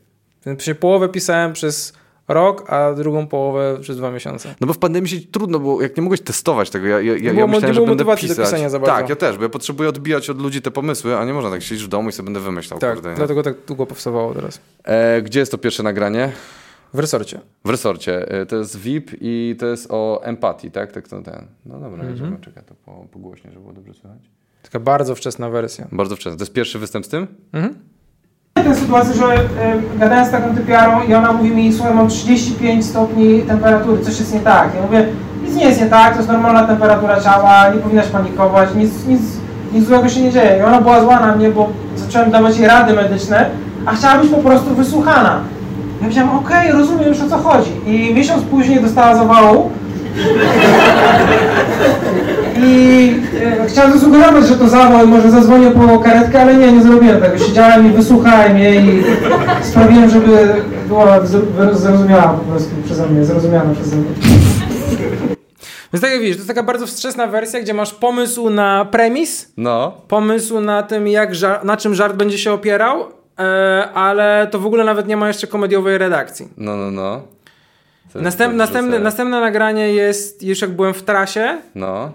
Więc połowę pisałem przez rok, a drugą połowę przez dwa miesiące. No bo w pandemii się trudno było, jak nie mogłeś testować tego, ja, ja, ja, było myślałem, że będę motywacji do pisać. pisania za bardzo. Tak, ja też, bo ja potrzebuję odbijać od ludzi te pomysły, a nie można tak siedzieć w domu i sobie będę wymyślał, Tak, kurde. dlatego tak długo powstawało teraz. E, gdzie jest to pierwsze nagranie? W resorcie. W resorcie. E, To jest VIP i to jest o empatii, tak? tak to ten. No dobra, Mhm. jedziemy, czekaj, to po, pogłośnie, żeby było dobrze słychać. Taka bardzo wczesna wersja. Bardzo wczesno. To jest pierwszy występ z tym? Mhm. Tę sytuację, że y, gadałem z taką typiarą i ona mówi mi, słuchaj, mam 35 stopni temperatury, coś jest nie tak. Ja mówię, nic nie jest nie tak, to jest normalna temperatura ciała, nie powinnaś panikować, nic, nic, nic złego się nie dzieje. I ona była zła na mnie, bo zacząłem dawać jej rady medyczne, a chciała być po prostu wysłuchana. Ja powiedziałem, okej, rozumiem już o co chodzi. I miesiąc później dostała zawału. I e, chciałem zasugerować, że to zawał i może zadzwonię po karetkę, ale nie, nie zrobiłem tego. Siedziałem i wysłuchałem jej i sprawiłem, żeby była zro- zrozumiała po prostu przeze mnie, zrozumiana przeze mnie. Więc tak jak widzisz, to jest taka bardzo wczesna wersja, gdzie masz pomysł na premis, No. pomysł na tym, jak ża- na czym żart będzie się opierał, e, ale to w ogóle nawet nie ma jeszcze komediowej redakcji. No, no, no. Następ, następne, następne nagranie jest już jak byłem w trasie. No.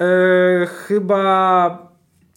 E, chyba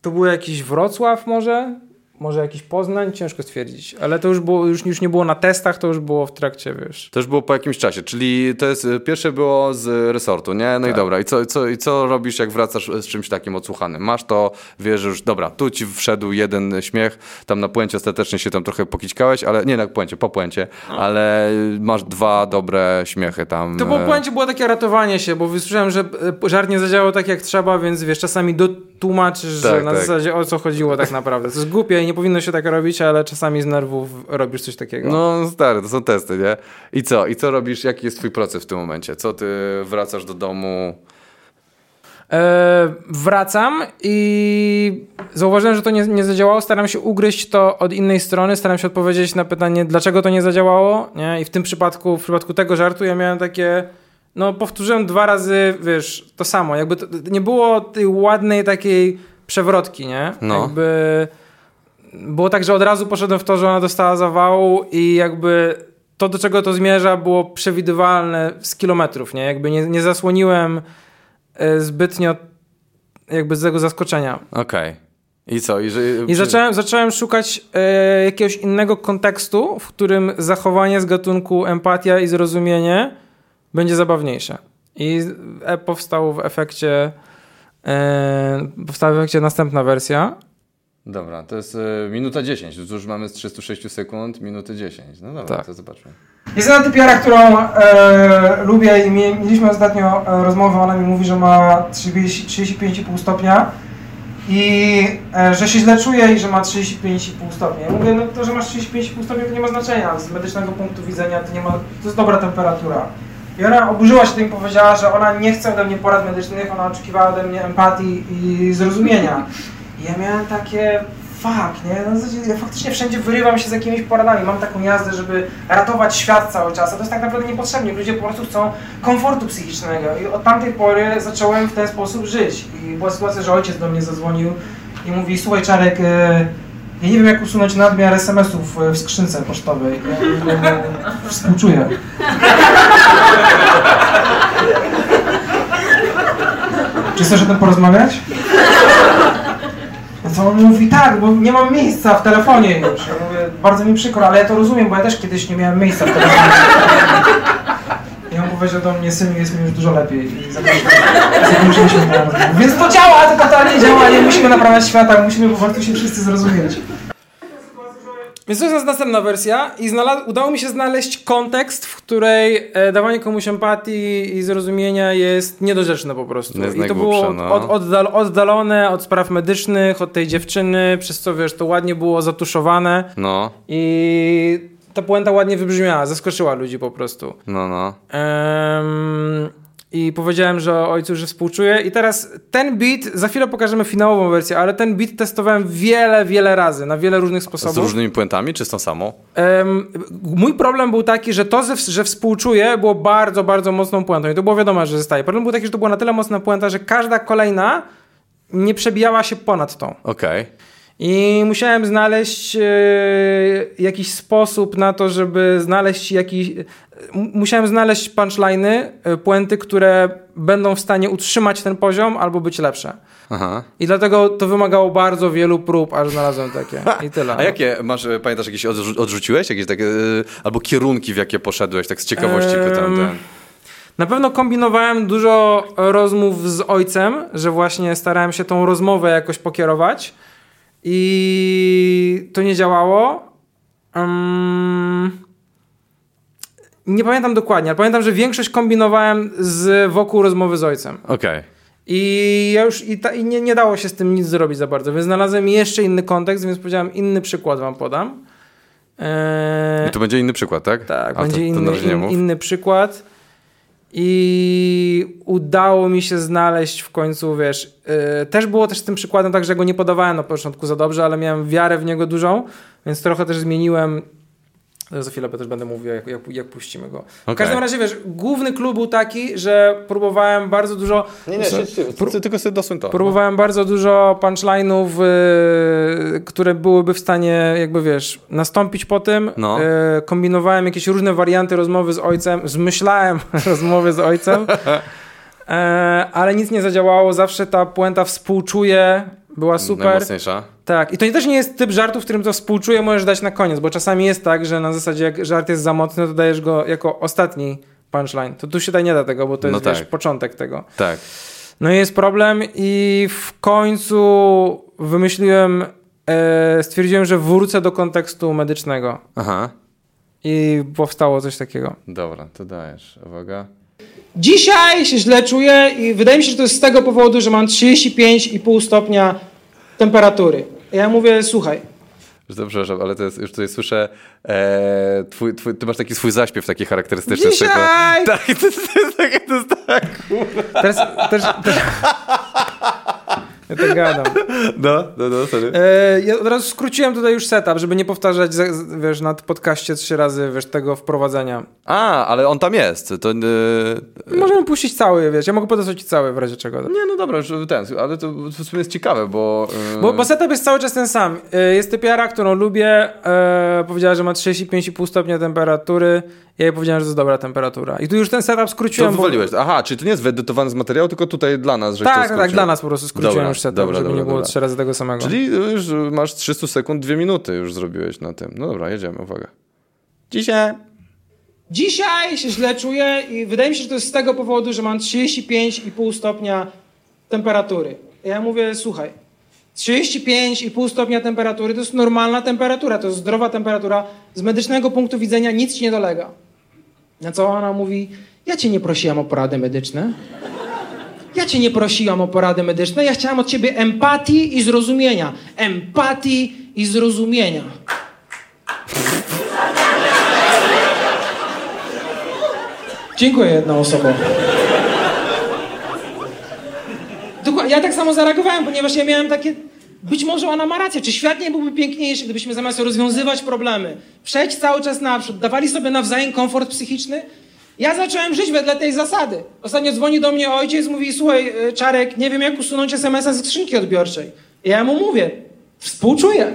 to był jakiś Wrocław może? Może jakiś Poznań? Ciężko stwierdzić. Ale to już, było, już, już nie było na testach, to już było w trakcie, wiesz. To już było po jakimś czasie, czyli to jest, y, pierwsze było z resortu, nie? No Tak. i dobra, i co, co, i co robisz, jak wracasz z czymś takim odsłuchanym? Masz to, wiesz, że już, dobra, tu ci wszedł jeden śmiech, tam na puencie ostatecznie się tam trochę pokićkałeś, ale, nie na puencie, po puencie, ale masz dwa dobre śmiechy tam. To po e, puencie było takie ratowanie się, bo wysłyszałem, że e, żart nie zadziałał tak jak trzeba, więc wiesz, czasami dotłumaczysz, że Tak, na tak. zasadzie o co chodziło tak naprawdę. To jest głupie nie powinno się tak robić, ale czasami z nerwów robisz coś takiego. No stary, to są testy, nie? I co? I co robisz? Jaki jest twój proces w tym momencie? Co ty wracasz do domu? E, wracam i zauważyłem, że to nie, nie zadziałało. Staram się ugryźć to od innej strony, staram się odpowiedzieć na pytanie, dlaczego to nie zadziałało. Nie? I w tym przypadku, w przypadku tego żartu, ja miałem takie. No, powtórzyłem dwa razy, wiesz, to samo. Jakby to, nie było tej ładnej takiej przewrotki, nie? No. Jakby było tak, że od razu poszedłem w to, że ona dostała zawału i jakby to, do czego to zmierza, było przewidywalne z kilometrów, nie? Jakby nie, nie zasłoniłem e, zbytnio jakby z tego zaskoczenia. Okej. I co? I, że, I zacząłem, zacząłem szukać e, jakiegoś innego kontekstu, w którym zachowanie z gatunku empatia i zrozumienie będzie zabawniejsze. I e, powstał w efekcie e, powstała w efekcie następna wersja. Dobra, to jest y, minuta 10. Tu już mamy z 36 sekund, minuty 10. No dobra, Tak. to zobaczmy. Jest jedna typiara, którą e, lubię i mie- mieliśmy ostatnio e, rozmowę, ona mi mówi, że ma 30 35,5 stopnia i e, że się źle czuje i że ma 35,5 stopnia. Ja mówię, no to, że masz 35,5 stopnia to nie ma znaczenia, z medycznego punktu widzenia to nie ma, to jest dobra temperatura. I ona oburzyła się tym i powiedziała, że ona nie chce ode mnie porad medycznych, ona oczekiwała ode mnie empatii i zrozumienia. Ja miałem takie, fuck, nie? No, ja faktycznie wszędzie wyrywam się z jakimiś poradami. Mam taką jazdę, żeby ratować świat cały czas, a to jest tak naprawdę niepotrzebne. Ludzie po prostu chcą komfortu psychicznego. I od tamtej pory zacząłem w ten sposób żyć. I była sytuacja, że ojciec do mnie zadzwonił i mówi, słuchaj Czarek, e, ja nie wiem jak usunąć nadmiar SMS-ów e, w skrzynce pocztowej. Ja mówię, no, współczuję. Czy chcesz o tym porozmawiać? On mówi tak, bo nie mam miejsca w telefonie już. Ja mówię, bardzo mi przykro, ale ja to rozumiem, bo ja też kiedyś nie miałem miejsca w telefonie. I on powiedział do mnie, synu, jest mi już dużo lepiej. I. Więc to działa, to totalnie działa, nie musimy naprawiać świata, musimy po prostu się wszyscy zrozumieć. Więc to jest następna wersja i udało mi się znaleźć kontekst, w której e, dawanie komuś empatii i zrozumienia jest niedorzeczne po prostu. Jest I to było najgłupsze, no. od, oddal- oddalone od spraw medycznych, od tej dziewczyny, przez co wiesz, to ładnie było zatuszowane No, i ta puenta ładnie wybrzmiała, zaskoczyła ludzi po prostu. no, no. Em, i powiedziałem, że ojcu, że współczuję. I teraz ten beat, za chwilę pokażemy finałową wersję, ale ten beat testowałem wiele, wiele razy, na wiele różnych Z sposobów. różnymi puentami, czy z tą samą? Em, mój problem był taki, że to, że- współczuję, było bardzo, bardzo mocną puentą. I to było wiadomo, że zostaje. Problem był taki, że to była na tyle mocna puenta, że każda kolejna nie przebijała się ponad tą. Okej. I musiałem znaleźć e, jakiś sposób na to, żeby znaleźć jakiś. Musiałem znaleźć punchliny, e, puenty, które będą w stanie utrzymać ten poziom albo być lepsze. Aha. I dlatego to wymagało bardzo wielu prób, aż znalazłem takie. I tyle. A jakie, masz, e, pamiętasz, jakieś odrzu- odrzuciłeś? Jakieś takie, albo kierunki, w jakie poszedłeś? Tak z ciekawości Em, pytam. Ten. Na pewno kombinowałem dużo rozmów z ojcem, że właśnie starałem się tą rozmowę jakoś pokierować i to nie działało. Em, nie pamiętam dokładnie, ale pamiętam, że większość kombinowałem z wokół rozmowy z ojcem. Okej. I ja już i, ta, i nie, nie dało się z tym nic zrobić za bardzo, więc znalazłem jeszcze inny kontekst, więc powiedziałem, inny przykład wam podam. Eee, I tu będzie inny przykład, tak? tak, A będzie to, to inny, in, inny przykład. I udało mi się znaleźć w końcu, wiesz, yy, też było też z tym przykładem tak, że go nie podawałem na początku za dobrze, ale miałem wiarę w niego dużą, więc trochę też zmieniłem. Za chwilę też będę mówił, jak, jak, jak puścimy go. W Okej. każdym razie, wiesz, główny klucz był taki, że próbowałem bardzo dużo... Nie, nie, siedź, ty, ty, tylko sobie dosuń to. Próbowałem bardzo dużo punchline'ów, yy, które byłyby w stanie, jakby wiesz, nastąpić po tym. No. Yy, kombinowałem jakieś różne warianty rozmowy z ojcem, zmyślałem rozmowy z ojcem, yy, ale nic nie zadziałało. Zawsze ta puenta współczuje, była super. Najmocniejsza. Tak, i to też nie jest typ żartu, w którym to współczuję, możesz dać na koniec, bo czasami jest tak, że na zasadzie jak żart jest za mocny, to dajesz go jako ostatni punchline. To tu się tak nie da tego, bo to No jest wiesz, tak. początek tego. Tak. No i jest problem i w końcu wymyśliłem, e, stwierdziłem, że wrócę do kontekstu medycznego Aha. i powstało coś takiego. Dobra, to dajesz. Uwaga. Dzisiaj się źle czuję i wydaje mi się, że to jest z tego powodu, że mam 35,5 stopnia temperatury. Ja mówię, słuchaj, to, przepraszam, ale to jest, już tutaj słyszę, e, twój, twój, ty masz taki swój zaśpiew taki charakterystyczny. z tego- Dzisiaj! Tak, to, to jest takie, to jest tak. Teraz, też, też... Ja tak gadam. No, no, no, sorry. E, ja od razu skróciłem tutaj już setup, żeby nie powtarzać, wiesz, na podcaście trzy razy, wiesz, tego wprowadzenia. A, ale on tam jest. To, e, Możemy puścić cały, wiesz, ja mogę podesłać cały w razie czego. nie, no dobra, już ten, ale to w sumie jest ciekawe, bo... e, Bo, bo setup jest cały czas ten sam. Y, Jest typiara, którą lubię. E, powiedziała, że ma 35,5 stopnia temperatury. Ja jej powiedziałem, że to jest dobra temperatura. I tu już ten setup to skróciłem. bo- wywaliłeś. Aha, czyli to nie jest wyedytowany z materiału, tylko tutaj dla nas, że to Tak, tak, tak, dla nas po prostu skróciłem Dobra, już setup, dobra, żeby dobra, nie było dobra. trzy razy tego samego. Czyli już masz 300 sekund, 2 minuty już zrobiłeś na tym. No dobra, jedziemy, uwaga. Dzisiaj... dzisiaj się źle czuję i wydaje mi się, że to jest z tego powodu, że mam 35,5 stopnia temperatury. Ja mówię, słuchaj, 35,5 stopnia temperatury to jest normalna temperatura, to jest zdrowa temperatura. Z medycznego punktu widzenia nic ci nie dolega. Na co ona mówi, ja cię nie prosiłam o porady medyczne. Ja cię nie prosiłam o porady medyczne, ja chciałam od ciebie empatii i zrozumienia. Empatii i zrozumienia. Dziękuję osobą. Dokładnie, ja tak samo zareagowałem, ponieważ ja miałem takie. Być może ona ma rację. Czy świat nie byłby piękniejszy, gdybyśmy zamiast rozwiązywać problemy, przejść cały czas naprzód, dawali sobie nawzajem komfort psychiczny? Ja zacząłem żyć wedle tej zasady. Ostatnio dzwoni do mnie ojciec, mówi: Słuchaj, y, Czarek, nie wiem jak usunąć SMS-a ze skrzynki odbiorczej. I ja mu mówię: Współczuję.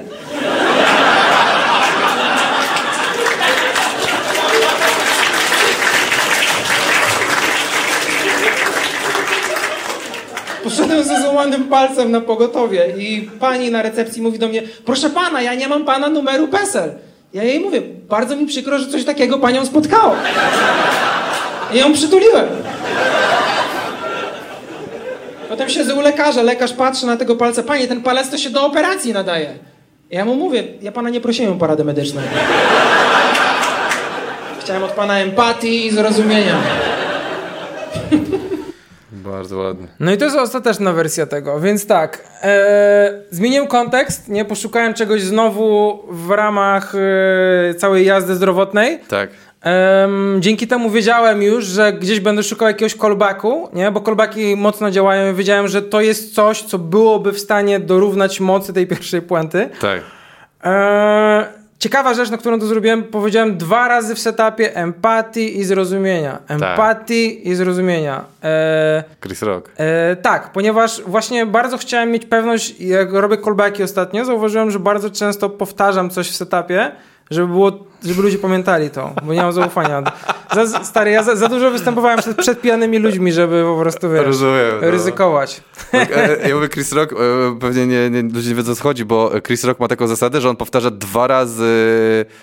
Poszedłem ze złamanym palcem na pogotowie i pani na recepcji mówi do mnie, proszę pana, ja nie mam pana numeru PESEL. Ja jej mówię, bardzo mi przykro, że coś takiego panią spotkało. I ją przytuliłem. Potem siedzę u lekarza, lekarz patrzy na tego palca, panie, ten palec to się do operacji nadaje. Ja mu mówię, ja pana nie prosiłem o porady medyczne. Chciałem od pana empatii i zrozumienia. Bardzo ładnie. No i to jest ostateczna wersja tego, więc tak, e, zmieniłem kontekst, nie, poszukałem czegoś znowu w ramach e, całej jazdy zdrowotnej. Tak. Dzięki temu wiedziałem już, że gdzieś będę szukał jakiegoś callbacku, nie? bo callbacki mocno działają i wiedziałem, że to jest coś, co byłoby w stanie dorównać mocy tej pierwszej puenty. Tak. Ciekawa rzecz, na którą to zrobiłem, powiedziałem dwa razy w setupie empatii i zrozumienia. Empatii i zrozumienia. Eee, Chris Rock. E, tak, ponieważ właśnie bardzo chciałem mieć pewność, jak robię callbacki ostatnio, zauważyłem, że bardzo często powtarzam coś w setupie, żeby było, żeby ludzie pamiętali to, bo nie mam zaufania. Za, stary, ja za, za dużo występowałem przed, przed pijanymi ludźmi, żeby po prostu, wiesz, Rozumiem, no. ryzykować. E, Ja mówię Chris Rock, e, pewnie nie, nie, ludzie nie wiedzą o co chodzi, bo Chris Rock ma taką zasadę, że on powtarza dwa razy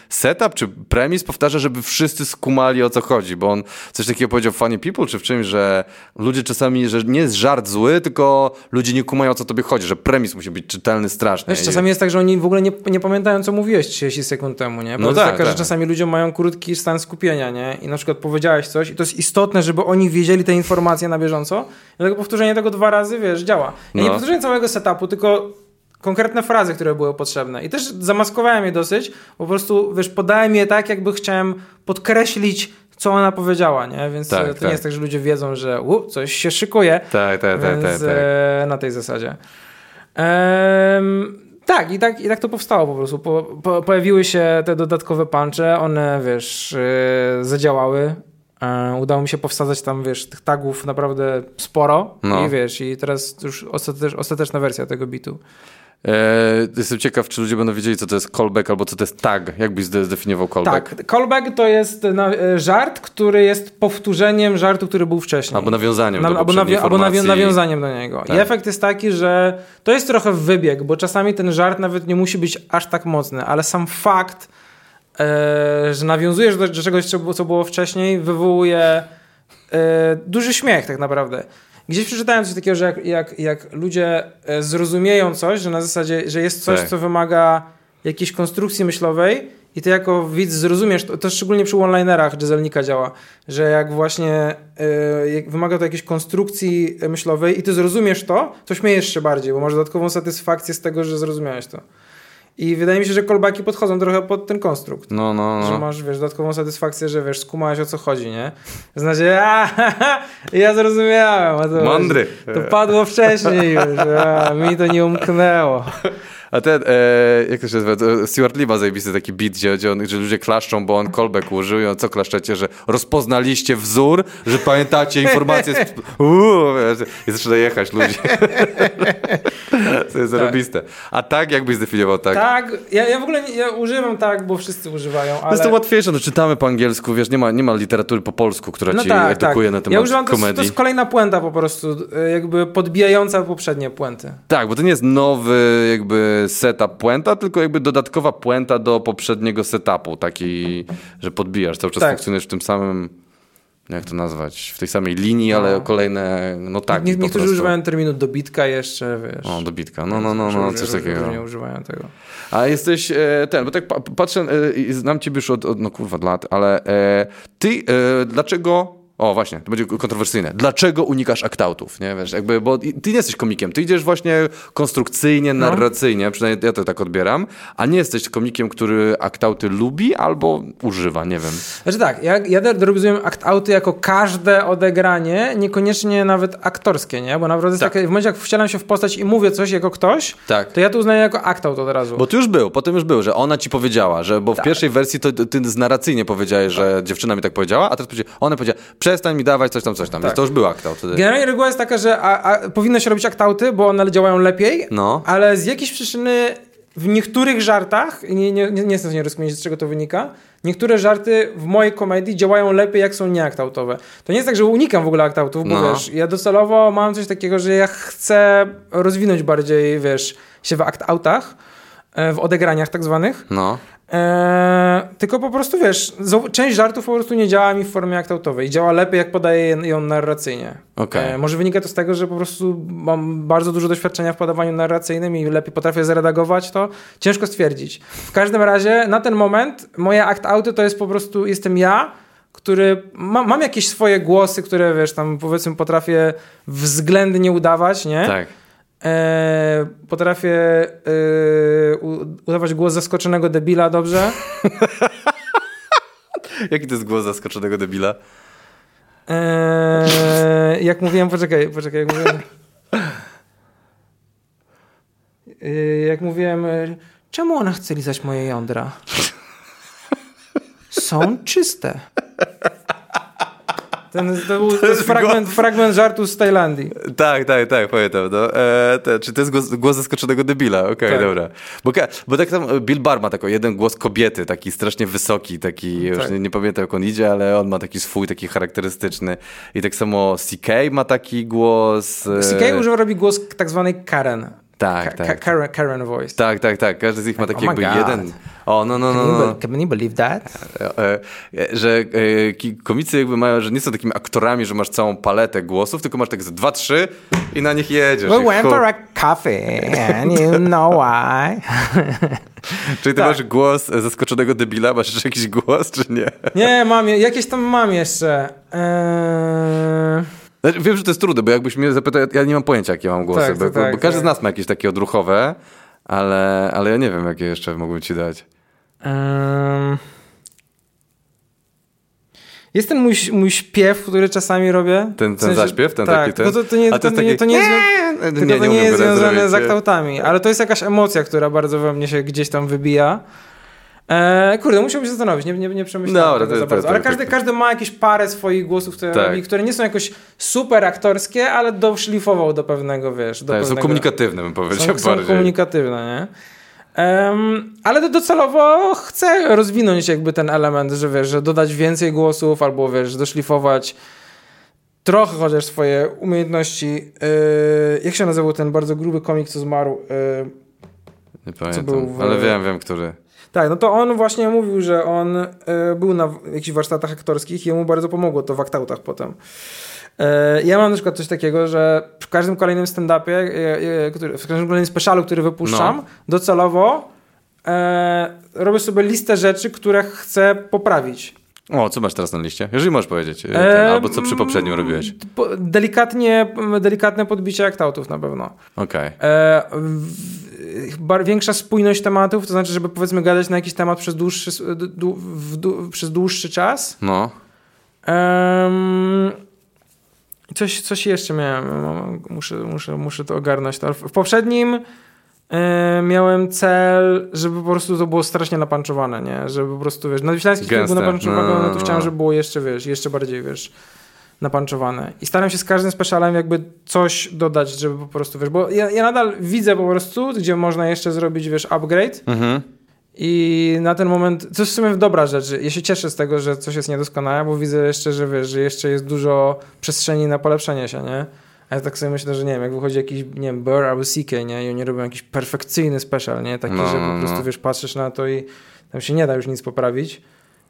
setup, czy premis powtarza, żeby wszyscy skumali o co chodzi, bo on coś takiego powiedział w Funny People, czy w czymś, że ludzie czasami, że nie jest żart zły, tylko ludzie nie kumają o co tobie chodzi, że premis musi być czytelny strasznie. Wiesz, czasami jest tak, że oni w ogóle nie, nie pamiętają, co mówiłeś 30 sekund temu, nie? Bo No tak, taka, że czasami ludzie mają krótki stan skupienia, nie? I na przykład powiedziałeś coś i to jest istotne, żeby oni wiedzieli te informacje na bieżąco. Dlatego powtórzenie tego dwa razy, wiesz, działa. Ja nie No. powtórzenie całego setupu, tylko konkretne frazy, które były potrzebne. I też zamaskowałem je dosyć, po prostu, wiesz, podałem je tak, jakby chciałem podkreślić, co ona powiedziała, nie? Więc Tak, e, to tak. nie jest tak, że ludzie wiedzą, że u, coś się szykuje. Tak, tak, tak, Więc tak, tak. e, na tej zasadzie. Em, tak, i tak, i tak to powstało po prostu. Po, po, pojawiły się te dodatkowe punche, one, wiesz, e, zadziałały. E, udało mi się powsadzać tam, wiesz, tych tagów naprawdę sporo. No. I wiesz, i teraz już ostatecz, ostateczna wersja tego bitu. E, jestem ciekaw, czy ludzie będą wiedzieli, co to jest callback, albo co to jest tag. Jak byś zde- zdefiniował callback? Tak, callback to jest na, e, żart, który jest powtórzeniem żartu, który był wcześniej. Albo nawiązaniem Na, do albo, nawi- albo nawiązaniem do niego. Tak. I efekt jest taki, że to jest trochę wybieg, bo czasami ten żart nawet nie musi być aż tak mocny, ale sam fakt, e, że nawiązujesz do, do czegoś, co było, co było wcześniej, wywołuje e, duży śmiech tak naprawdę. Gdzieś przeczytałem coś takiego, że jak, jak, jak ludzie e, zrozumieją coś, że na zasadzie, że jest coś, Tak. co wymaga jakiejś konstrukcji myślowej i ty jako widz zrozumiesz, to, to szczególnie przy one-linerach Jezelnika działa, że jak właśnie e, wymaga to jakiejś konstrukcji myślowej i ty zrozumiesz to, to śmiejesz się bardziej, bo masz dodatkową satysfakcję z tego, że zrozumiałeś to. I wydaje mi się, że callbacki podchodzą trochę pod ten konstrukt. No, no, Że no. masz, wiesz, dodatkową satysfakcję, że wiesz, skumałeś o co chodzi, nie? Znaczy, a, ja zrozumiałem. A to, Mądry. To padło wcześniej już, a, mi to nie umknęło. A ten, e, jak to się nazywa? To Stuart Lee ma zajebisty taki beat, gdzie, gdzie, on, gdzie ludzie klaszczą, bo on callback użył i on co klaszczecie, że rozpoznaliście wzór, że pamiętacie informacje z... Uuu, i zaczyna jechać ludzi. to jest zarobiste. A tak, jakbyś zdefiniował tak? Tak, ja, ja w ogóle nie, ja używam tak, bo wszyscy używają, To ale... jest to łatwiejsze, no czytamy po angielsku, wiesz, nie ma, nie ma literatury po polsku, która No ci tak, tak. edukuje na temat Ja używam, to, jest- komedii. to jest kolejna puenta po prostu, e, jakby podbijająca poprzednie puenty. Tak, bo to nie jest nowy jakby setup puenta, tylko jakby dodatkowa puenta do poprzedniego setupu, taki, że podbijasz, cały czas Tak. funkcjonujesz w tym samym, jak to nazwać, w tej samej linii, ale No. kolejne, no tak. Nie, niektórzy prostu. używają terminu dobitka jeszcze, wiesz. O, dobitka, no, no, no, no coś takiego. Różnie używają tego. A jesteś e, ten, bo tak pa, patrzę, e, znam ciebie już od, od, no kurwa, lat, ale e, ty, e, dlaczego, o właśnie, to będzie kontrowersyjne, dlaczego unikasz aktautów, nie, wiesz, jakby, bo ty nie jesteś komikiem, ty idziesz właśnie konstrukcyjnie, No. narracyjnie, przynajmniej ja to tak odbieram, a nie jesteś komikiem, który aktauty lubi albo używa, nie wiem. Znaczy tak, ja, ja rozumiem act-outy jako każde odegranie, niekoniecznie nawet aktorskie, nie? Bo naprawdę jest Tak. takie, w momencie jak wcielam się w postać i mówię coś jako ktoś, Tak. to ja to uznaję jako act-out od razu. Bo to już był, potem już był, że ona ci powiedziała, że bo w Tak. pierwszej wersji to ty narracyjnie powiedziałeś, że dziewczyna mi tak powiedziała, a teraz powiedziała, ona powiedziała, przestań mi dawać coś tam, coś tam, więc Tak. to już był aktaut wtedy. Generalnie reguła jest taka, że a, a, powinno się robić aktauty, bo one działają lepiej, No. ale z jakiejś przyczyny w niektórych żartach, nie, nie, nie, nie jestem w stanie rozkminić, z czego to wynika, niektóre żarty w mojej komedii działają lepiej, jak są nieaktautowe. To nie jest tak, że unikam w ogóle aktautów, bo No. wiesz, ja docelowo mam coś takiego, że ja chcę rozwinąć bardziej, wiesz, się w act-outach, e, w odegraniach tak zwanych. No. Eee, tylko po prostu wiesz, część żartów po prostu nie działa mi w formie aktautowej. Działa lepiej, jak podaję ją narracyjnie. Okej. Eee, może wynika to z tego, że po prostu mam bardzo dużo doświadczenia w podawaniu narracyjnym i lepiej potrafię zaredagować to. Ciężko stwierdzić. W każdym razie na ten moment moje act-outy to jest po prostu, jestem ja, który ma, mam jakieś swoje głosy, które wiesz, tam powiedzmy potrafię względnie udawać, nie? Tak. E, potrafię e, udawać głos zaskoczonego debila dobrze. Jaki to jest głos zaskoczonego debila? E, jak mówiłem, poczekaj, poczekaj, jak mówiłem. E, jak mówiłem, e, czemu ona chce lizać moje jądra? Są czyste. Ten, to był to jest fragment, fragment żartu z Tajlandii. Tak, tak, tak, pamiętam. No. E, te, czy to jest głos, głos zaskoczonego debila? Okej, Tak. dobra. Bo, bo tak tam Bill Barr ma taki jeden głos kobiety, taki strasznie wysoki, taki, już Tak. nie, nie pamiętam jak on idzie, ale on ma taki swój, taki charakterystyczny. I tak samo CK ma taki głos. e, CK używa robi głos tak zwanej Karen. Tak, tak. Ka- Karen, Karen voice. Tak, tak, tak. Każdy z nich ma taki oh jakby jeden. O, no, no, no. Can you, no. can you believe that? E, e, że e, ki- komicy jakby mają, że nie są takimi aktorami, że masz całą paletę głosów, tylko masz tak z dwa, trzy i na nich jedziesz. We went for a coffee and you know why. Czyli ty tak. masz głos zaskoczonego debila, masz jeszcze jakiś głos, czy nie? Nie, mam, jakieś tam mam jeszcze. Eee... Znaczy, wiem, że to jest trudne, bo jakbyś mnie zapytał, ja- nie mam pojęcia, jakie mam głosy, Tak, bo, tak, bo każdy tak. z nas ma jakieś takie odruchowe, ale, ale ja nie wiem, jakie jeszcze mógłbym ci dać. Em, Jest ten mój, mój śpiew, który czasami robię. Ten- W ten zaśpiew? Ten tak, taki ten? To, to nie, to to, jest nie, to nie jest, taki- Nie, tylko nie nie umiem jest związane zrobić. z aktautami, ale to jest jakaś emocja, która bardzo we mnie się gdzieś tam wybija. E, kurde, musiałbym się zastanowić, nie, nie, nie przemyślałem Dobra, tego to- za bardzo. Ale każdy, każdy ma jakieś parę swoich głosów, które Tak. robi, które nie są jakoś super aktorskie, ale doszlifował do pewnego, wiesz, do Tak, są pewnego... komunikatywne, bym powiedział Są, są bardziej. komunikatywne, nie? Em, ale docelowo chcę rozwinąć jakby ten element, że wiesz, że dodać więcej głosów albo wiesz, doszlifować trochę chociaż swoje umiejętności. Yy, jak się nazywał ten bardzo gruby komik, co zmarł? Yy, Nie pamiętam, był w- ale wiem, wiem, który. Tak, no to on właśnie mówił, że on e, był na jakichś warsztatach aktorskich i jemu bardzo pomogło to w aktautach potem. E, ja mam na przykład coś takiego, że w każdym kolejnym stand-upie, e, w każdym kolejnym specialu, który wypuszczam, No. docelowo robię sobie listę rzeczy, które chcę poprawić. O, co masz teraz na liście? Jeżeli możesz powiedzieć. Ten, E, albo co przy poprzednim robiłeś. Delikatnie, delikatne podbicie aktautów na pewno. Okej. E, w, bar, większa spójność tematów, to znaczy, żeby powiedzmy gadać na jakiś temat przez dłuższy, dłu- dłu- przez dłuższy czas. No. Em, coś, coś jeszcze miałem, no, muszę, muszę, muszę to ogarnąć. To. W poprzednim e, miałem cel, żeby po prostu to było strasznie napanczowane, nie? Żeby po prostu, wiesz, na Wiślański film był Gęste. napanczowane, No, no, no, to chciałem, no. żeby było jeszcze, wiesz, jeszcze bardziej, wiesz, napanczowane. I staram się z każdym specialem jakby coś dodać, żeby po prostu, wiesz, bo ja, ja nadal widzę po prostu, gdzie można jeszcze zrobić, wiesz, upgrade, Mhm. i na ten moment, to jest w sumie dobra rzecz. Ja się cieszę z tego, że coś jest niedoskonałe, bo widzę jeszcze, że wiesz, że jeszcze jest dużo przestrzeni na polepszenie się, nie? A ja tak sobie myślę, że nie wiem, jak wychodzi jakiś, nie wiem, Burr albo CK, nie? I oni robią jakiś perfekcyjny special, nie? Taki, No, że no, po prostu, no. wiesz, patrzysz na to i tam się nie da już nic poprawić.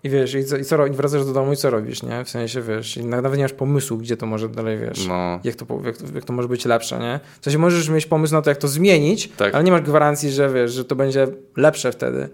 I wiesz, i co, i co i wracasz do domu i co robisz, nie? W sensie, wiesz, i nawet nie masz pomysłu, gdzie to może dalej, wiesz, No. jak, to, jak, to, jak to może być lepsze, nie? W sensie możesz mieć pomysł na to, jak to zmienić, Tak. ale nie masz gwarancji, że wiesz, że to będzie lepsze wtedy.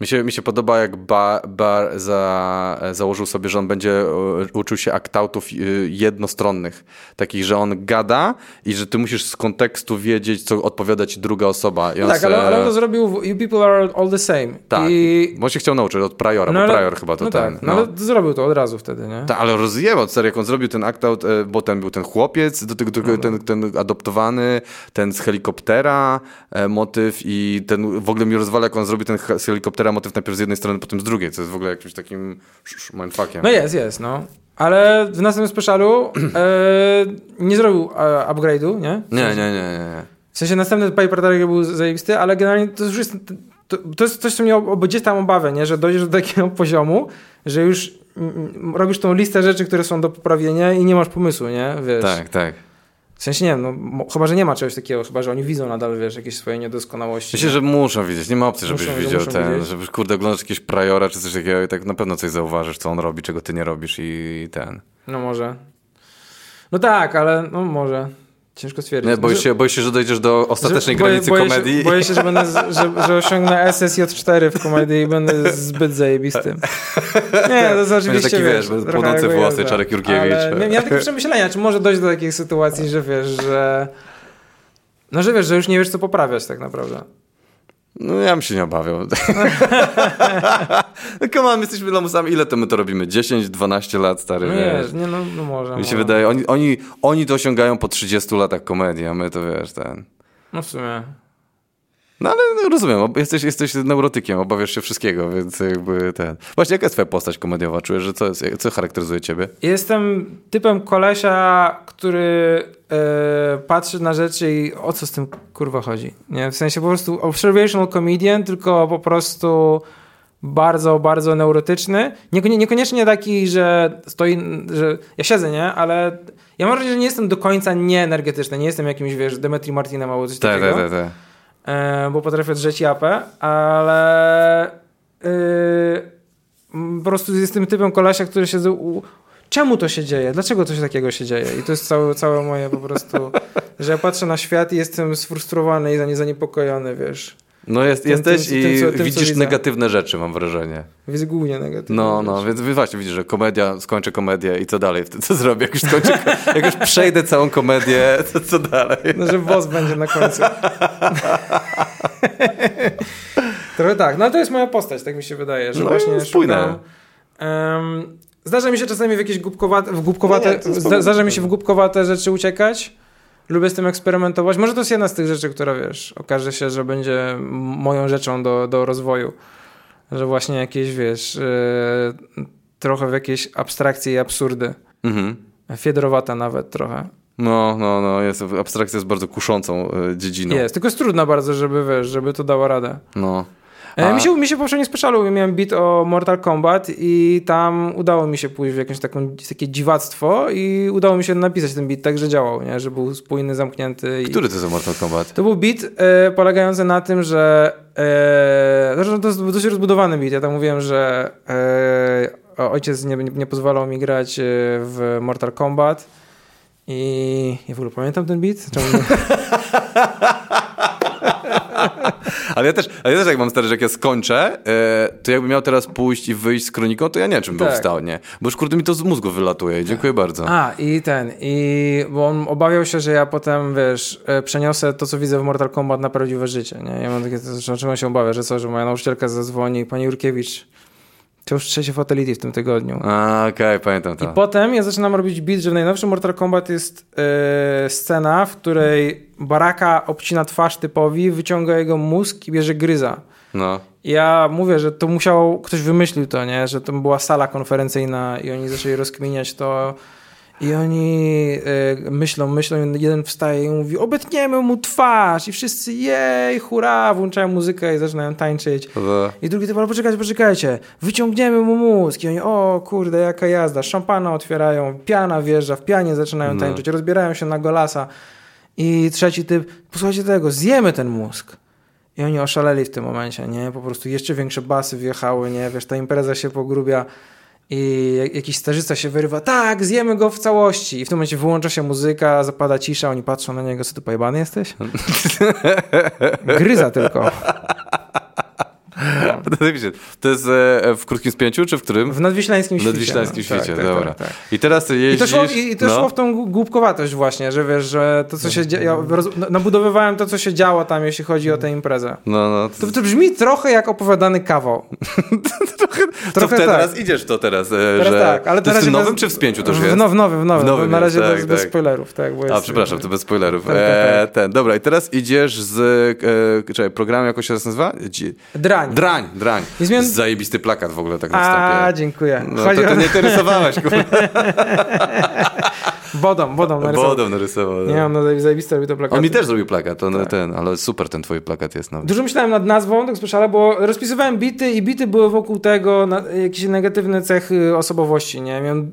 Mi się, mi się podoba, jak Bar, bar za, założył sobie, że on będzie e, uczył się aktautów e, jednostronnych. Takich, że on gada i że ty musisz z kontekstu wiedzieć, co odpowiada ci druga osoba. I tak, ale, ale on to zrobił w You People Are All The Same. Tak, I... bo się chciał nauczyć od Priora, bo ale- Prior chyba to no ten. Tak, no, ale zrobił to od razu wtedy, nie? Tak, ale rozjebał, serio, jak on zrobił ten aktaut, e, bo ten był ten chłopiec, do tego, No, do, ten, ten adoptowany, ten z helikoptera motyw i ten w ogóle mi rozwala, jak on zrobił ten z helikoptera motyw najpierw z jednej strony, potem z drugiej, co jest w ogóle jakimś takim mindfuckiem. No jest, jest, no. Ale w następnym specialu e, nie zrobił e, upgrade'u, nie? W Nie, sensie- nie, nie, nie. nie. W sensie następny Paper Target był zajebisty, ale generalnie to już jest... To, to jest coś, co mnie ob- gdzieś tam obawia, nie? Że dojdziesz do takiego poziomu, że już robisz tą listę rzeczy, które są do poprawienia i nie masz pomysłu, nie? Wiesz. Tak, tak. W sensie nie wiem, no, chyba, że nie ma czegoś takiego, chyba, że oni widzą nadal, wiesz, jakieś swoje niedoskonałości. Myślę, że muszą widzieć, nie ma opcji, żebyś Muszą, widział ten, widzieć. żebyś kurde oglądasz jakiegoś Priora czy coś takiego i tak na pewno coś zauważysz, co on robi, czego ty nie robisz i ten. No może. No tak, ale no może. Ciężko stwierdzić. Nie, boisz, się, boisz się, że dojdziesz do ostatecznej że- boję- granicy boję komedii? Się, boję się, że, będę, że, że osiągnę SSJ4 w komedii i będę zbyt zajebistym. Nie, to jest oczywiście, taki, wiesz, trochę płonące włosy, Czarek Jurkiewicz. Ale miałem takie przemyślenia, czy może dojść do takiej sytuacji, że wiesz, że... No, że wiesz, że już nie wiesz, co poprawiać tak naprawdę. No ja bym się nie obawiał. no come on, my jesteśmy lamusami. Ile to my to robimy? 10, 12 lat, stary, No wiesz. nie, nie no, no może. Mi się może. wydaje, oni, oni, oni to osiągają po 30 latach komedii, a my to wiesz, ten... No w sumie. No ale no, rozumiem, jesteś, jesteś neurotykiem, obawiasz się wszystkiego, więc jakby ten... Właśnie, jaka jest twoja postać komediowa? Czujesz, że co, jest, co charakteryzuje ciebie? Jestem typem kolesia, który e, patrzy na rzeczy i o co z tym kurwa chodzi. Nie? W sensie po prostu observational comedian, tylko po prostu bardzo, bardzo neurotyczny. Niekonie- Niekoniecznie taki, że stoi, że ja siedzę, nie? Ale ja mam wrażenie, że nie jestem do końca nieenergetyczny. Nie jestem jakimś, wiesz, Demetri Martinem albo coś Tak, takiego. tak, tak. Ta. E, bo potrafię drzeć japę, ale yy, po prostu jestem typem kolesia, który się... U... Czemu to się dzieje? Dlaczego coś takiego się dzieje? I to jest całe, całe moje po prostu... że ja patrzę na świat i jestem sfrustrowany i zanie- zaniepokojony, wiesz. No jest, Tym- jesteś tym- i tym, co- widzisz negatywne rzeczy, mam wrażenie. Jest głównie negatywny. No, no, więc wy właśnie widzisz, że komedia, skończę komedię i co dalej? Wtedy Co zrobię? Jak już skończę, jak już przejdę całą komedię, to co dalej? No, że boss będzie na końcu. Trochę tak, no ale to jest moja postać, tak mi się wydaje, że No, właśnie spójne. szukam... em, zdarza mi się czasami w jakieś głupkowate, w głupkowate, Nie, to jest zda, zdarza mi się w głupkowate rzeczy uciekać. Lubię z tym eksperymentować. Może to jest jedna z tych rzeczy, która wiesz, okaże się, że będzie moją rzeczą do, do rozwoju. Że właśnie jakieś, wiesz, yy, trochę w jakieś abstrakcje i absurdy. Mhm. Fiedrowata nawet trochę. No, no, no, jest, abstrakcja jest bardzo kuszącą y, dziedziną. Jest, tylko jest trudna bardzo, żeby, wiesz, żeby to dało radę. No. E, A- Mi się, mi się poprzednio speszało, miałem bit o Mortal Kombat i tam udało mi się pójść w jakieś taką, takie dziwactwo i udało mi się napisać ten bit tak, że działał, nie? że był spójny, zamknięty. I... Który to jest Mortal Kombat? To był bit e, polegający na tym, że e, to jest dosyć rozbudowany bit. Ja tam mówiłem, że e, ojciec nie, nie pozwalał mi grać e, w Mortal Kombat i ja w ogóle pamiętam ten bit? Czemu nie? Ale ja też, ale ja też jak mam stary, że jak ja skończę, e, to jakbym miał teraz pójść i wyjść z kroniką, to ja nie wiem, czym bym Tak. wstał, nie? Bo już kurde mi to z mózgu wylatuje dziękuję bardzo. A, i ten, i bo on obawiał się, że ja potem, wiesz, e, przeniosę to, co widzę w Mortal Kombat na prawdziwe życie, nie? Ja mam takie, o czym on się obawia, że co, że moja nauczycielka zadzwoni, pani Jurkiewicz, to już trzecie fatality w tym tygodniu. A, okej, pamiętam I to. potem ja zaczynam robić beat, że w najnowszym Mortal Kombat jest e, scena, w której Baraka obcina twarz typowi, wyciąga jego mózg i bierze gryza. No. Ja mówię, że to musiał, ktoś wymyślił to, nie? Że to była sala konferencyjna i oni zaczęli rozkminiać to i oni y, myślą, myślą, jeden wstaje i mówi obetniemy mu twarz i wszyscy jej, hurra, włączają muzykę i zaczynają tańczyć. I drugi typ, ale poczekajcie, poczekajcie, wyciągniemy mu mózg i oni, o kurde, jaka jazda, szampana otwierają, piana wjeżdża, w pianie zaczynają No. tańczyć, rozbierają się na golasa i trzeci typ, posłuchajcie tego, zjemy ten mózg. I oni oszaleli w tym momencie, nie? Po prostu jeszcze większe basy wjechały, nie? Wiesz, ta impreza się pogrubia i jak- jakiś starzysta się wyrywa, tak, zjemy go w całości. I w tym momencie wyłącza się muzyka, zapada cisza, oni patrzą na niego, co ty pojebany jesteś? Gryza tylko. To, jest e, w krótkim spięciu, czy w którym? W nadwiślańskim W świecie. nadwiślańskim no. świecie, Tak, tak, dobra. tak, tak. I teraz ty I jeździsz... to, szło, i, to no. szło w tą głupkowatość właśnie, że wiesz, że to co się dzieje, ja roz, no- nabudowywałem to co się działo tam, jeśli chodzi o tę imprezę. No, no. To, to brzmi trochę jak opowiadany kawał. trochę, tak. teraz idziesz w to teraz, e, Teraz że... tak, ale to na jest w nowym bez- czy w spięciu to już w, jest? now, w nowym, w nowym. W nowym na razie jest, bez, tak, bez tak. spoilerów. Tak, bo A, jest, przepraszam, to bez spoilerów. Tak, tak, E, ten, dobra, i teraz idziesz z... E, czekaj, program jakoś się nazywa? Dzi- Drań. Drań, drań. I zmian- Zajebisty plakat w ogóle tak na A, wstępie. dziękuję. No Chodzi to o... ty nie rysowałeś, kurde. Bodą, bodą narysował. Bodą narysował. no. Nie, on zajebiste robi to plakaty. On mi też zrobił plakat, on, Tak. ten, ale super ten twój plakat jest. No. Dużo myślałem nad nazwą, tak słyszałem, bo rozpisywałem bity i bity były wokół tego, na, jakieś negatywne cechy osobowości, nie? Miałem,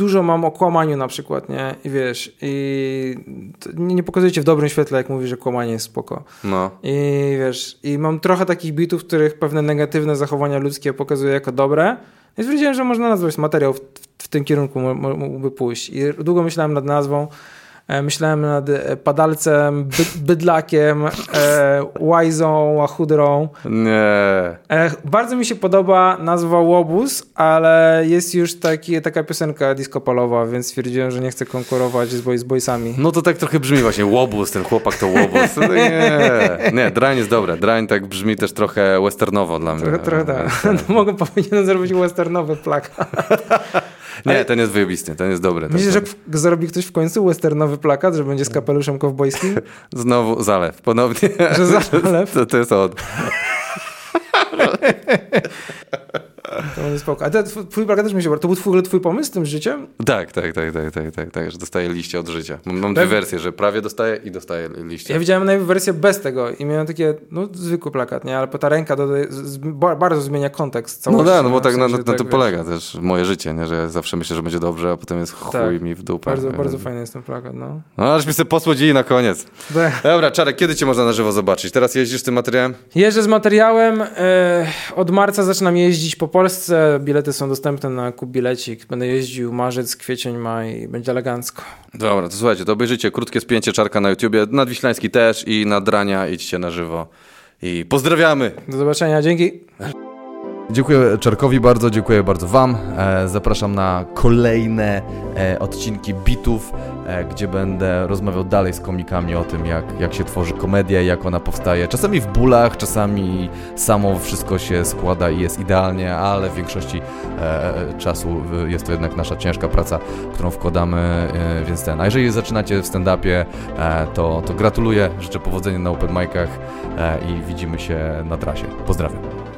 dużo mam o kłamaniu na przykład, nie? I wiesz, i nie, pokazujecie w dobrym świetle, jak mówisz, że kłamanie jest spoko. no. I wiesz, i mam trochę takich bitów, w których pewne negatywne zachowania ludzkie pokazuję jako dobre. I stwierdziłem, że można nazwać materiał w, w tym kierunku mógłby pójść. I długo myślałem nad nazwą. E, myślałem nad e, padalcem, by, bydlakiem, e, łajzą, łachudrą. Nie. E, bardzo mi się podoba nazwa Łobuz, ale jest już taki, taka piosenka disco polowa, więc stwierdziłem, że nie chcę konkurować z, boy, z boysami. No to tak trochę brzmi właśnie łobuz, ten chłopak to łobuz. No nie, nie, drań jest dobre. Drań tak brzmi też trochę westernowo dla mnie. Trochę, trochę tak. No, mogę powinienem zrobić westernowy plakat. Nie, ten jest wyjebisty, ten jest dobry. ten Myślisz, że zrobi ktoś w końcu westernowy plakat, że będzie z kapeluszem kowbojskim? Znowu zalew, ponownie. Że zalew? To, to jest on. To będzie spoko. A te, tw- twój plakat też mi się podoba. To był twój, twój pomysł z tym życiem? Tak, tak, tak, tak, tak, tak, tak, że dostaję liście od życia. Mam, dwie wersje, że prawie dostaję i dostaję liście. Ja widziałem najpierw wersję bez tego i miałem takie, no zwykły plakat, nie? Ale po ta ręka dodaje, z, z, ba- bardzo zmienia kontekst No całości. tak, no bo w tak na, sensie na, na tym wiesz, polega też moje życie, nie? że ja zawsze myślę, że będzie dobrze, a potem jest chuj Tak. mi w dupę. Bardzo, bardzo fajny jest ten plakat, no. No, aż mi sobie posłodzili na koniec. Tak. Dobra, Czarek, kiedy cię można na żywo zobaczyć? Teraz jeździsz tym materiałem? Jeżdżę z materiałem. E, od marca zaczynam jeździć po Polsce. Bilety są dostępne na Kup Bilecik. Będę jeździł marzec, kwiecień, maj. Będzie elegancko. Dobra, to słuchajcie, to obejrzyjcie krótkie spięcie Czarka na YouTubie, Nadwiślański też i na Drania idźcie na żywo. I pozdrawiamy! Do zobaczenia. Dzięki. Dziękuję Czarkowi bardzo, dziękuję bardzo Wam. E, zapraszam na kolejne e, odcinki bitów, e, gdzie będę rozmawiał dalej z komikami o tym, jak, jak się tworzy komedia, jak ona powstaje. Czasami w bólach, czasami samo wszystko się składa i jest idealnie, ale w większości czasu jest to jednak nasza ciężka praca, którą wkładamy, więc ten. A jeżeli zaczynacie w stand-upie, to, to gratuluję, życzę powodzenia na open micach i widzimy się na trasie. Pozdrawiam.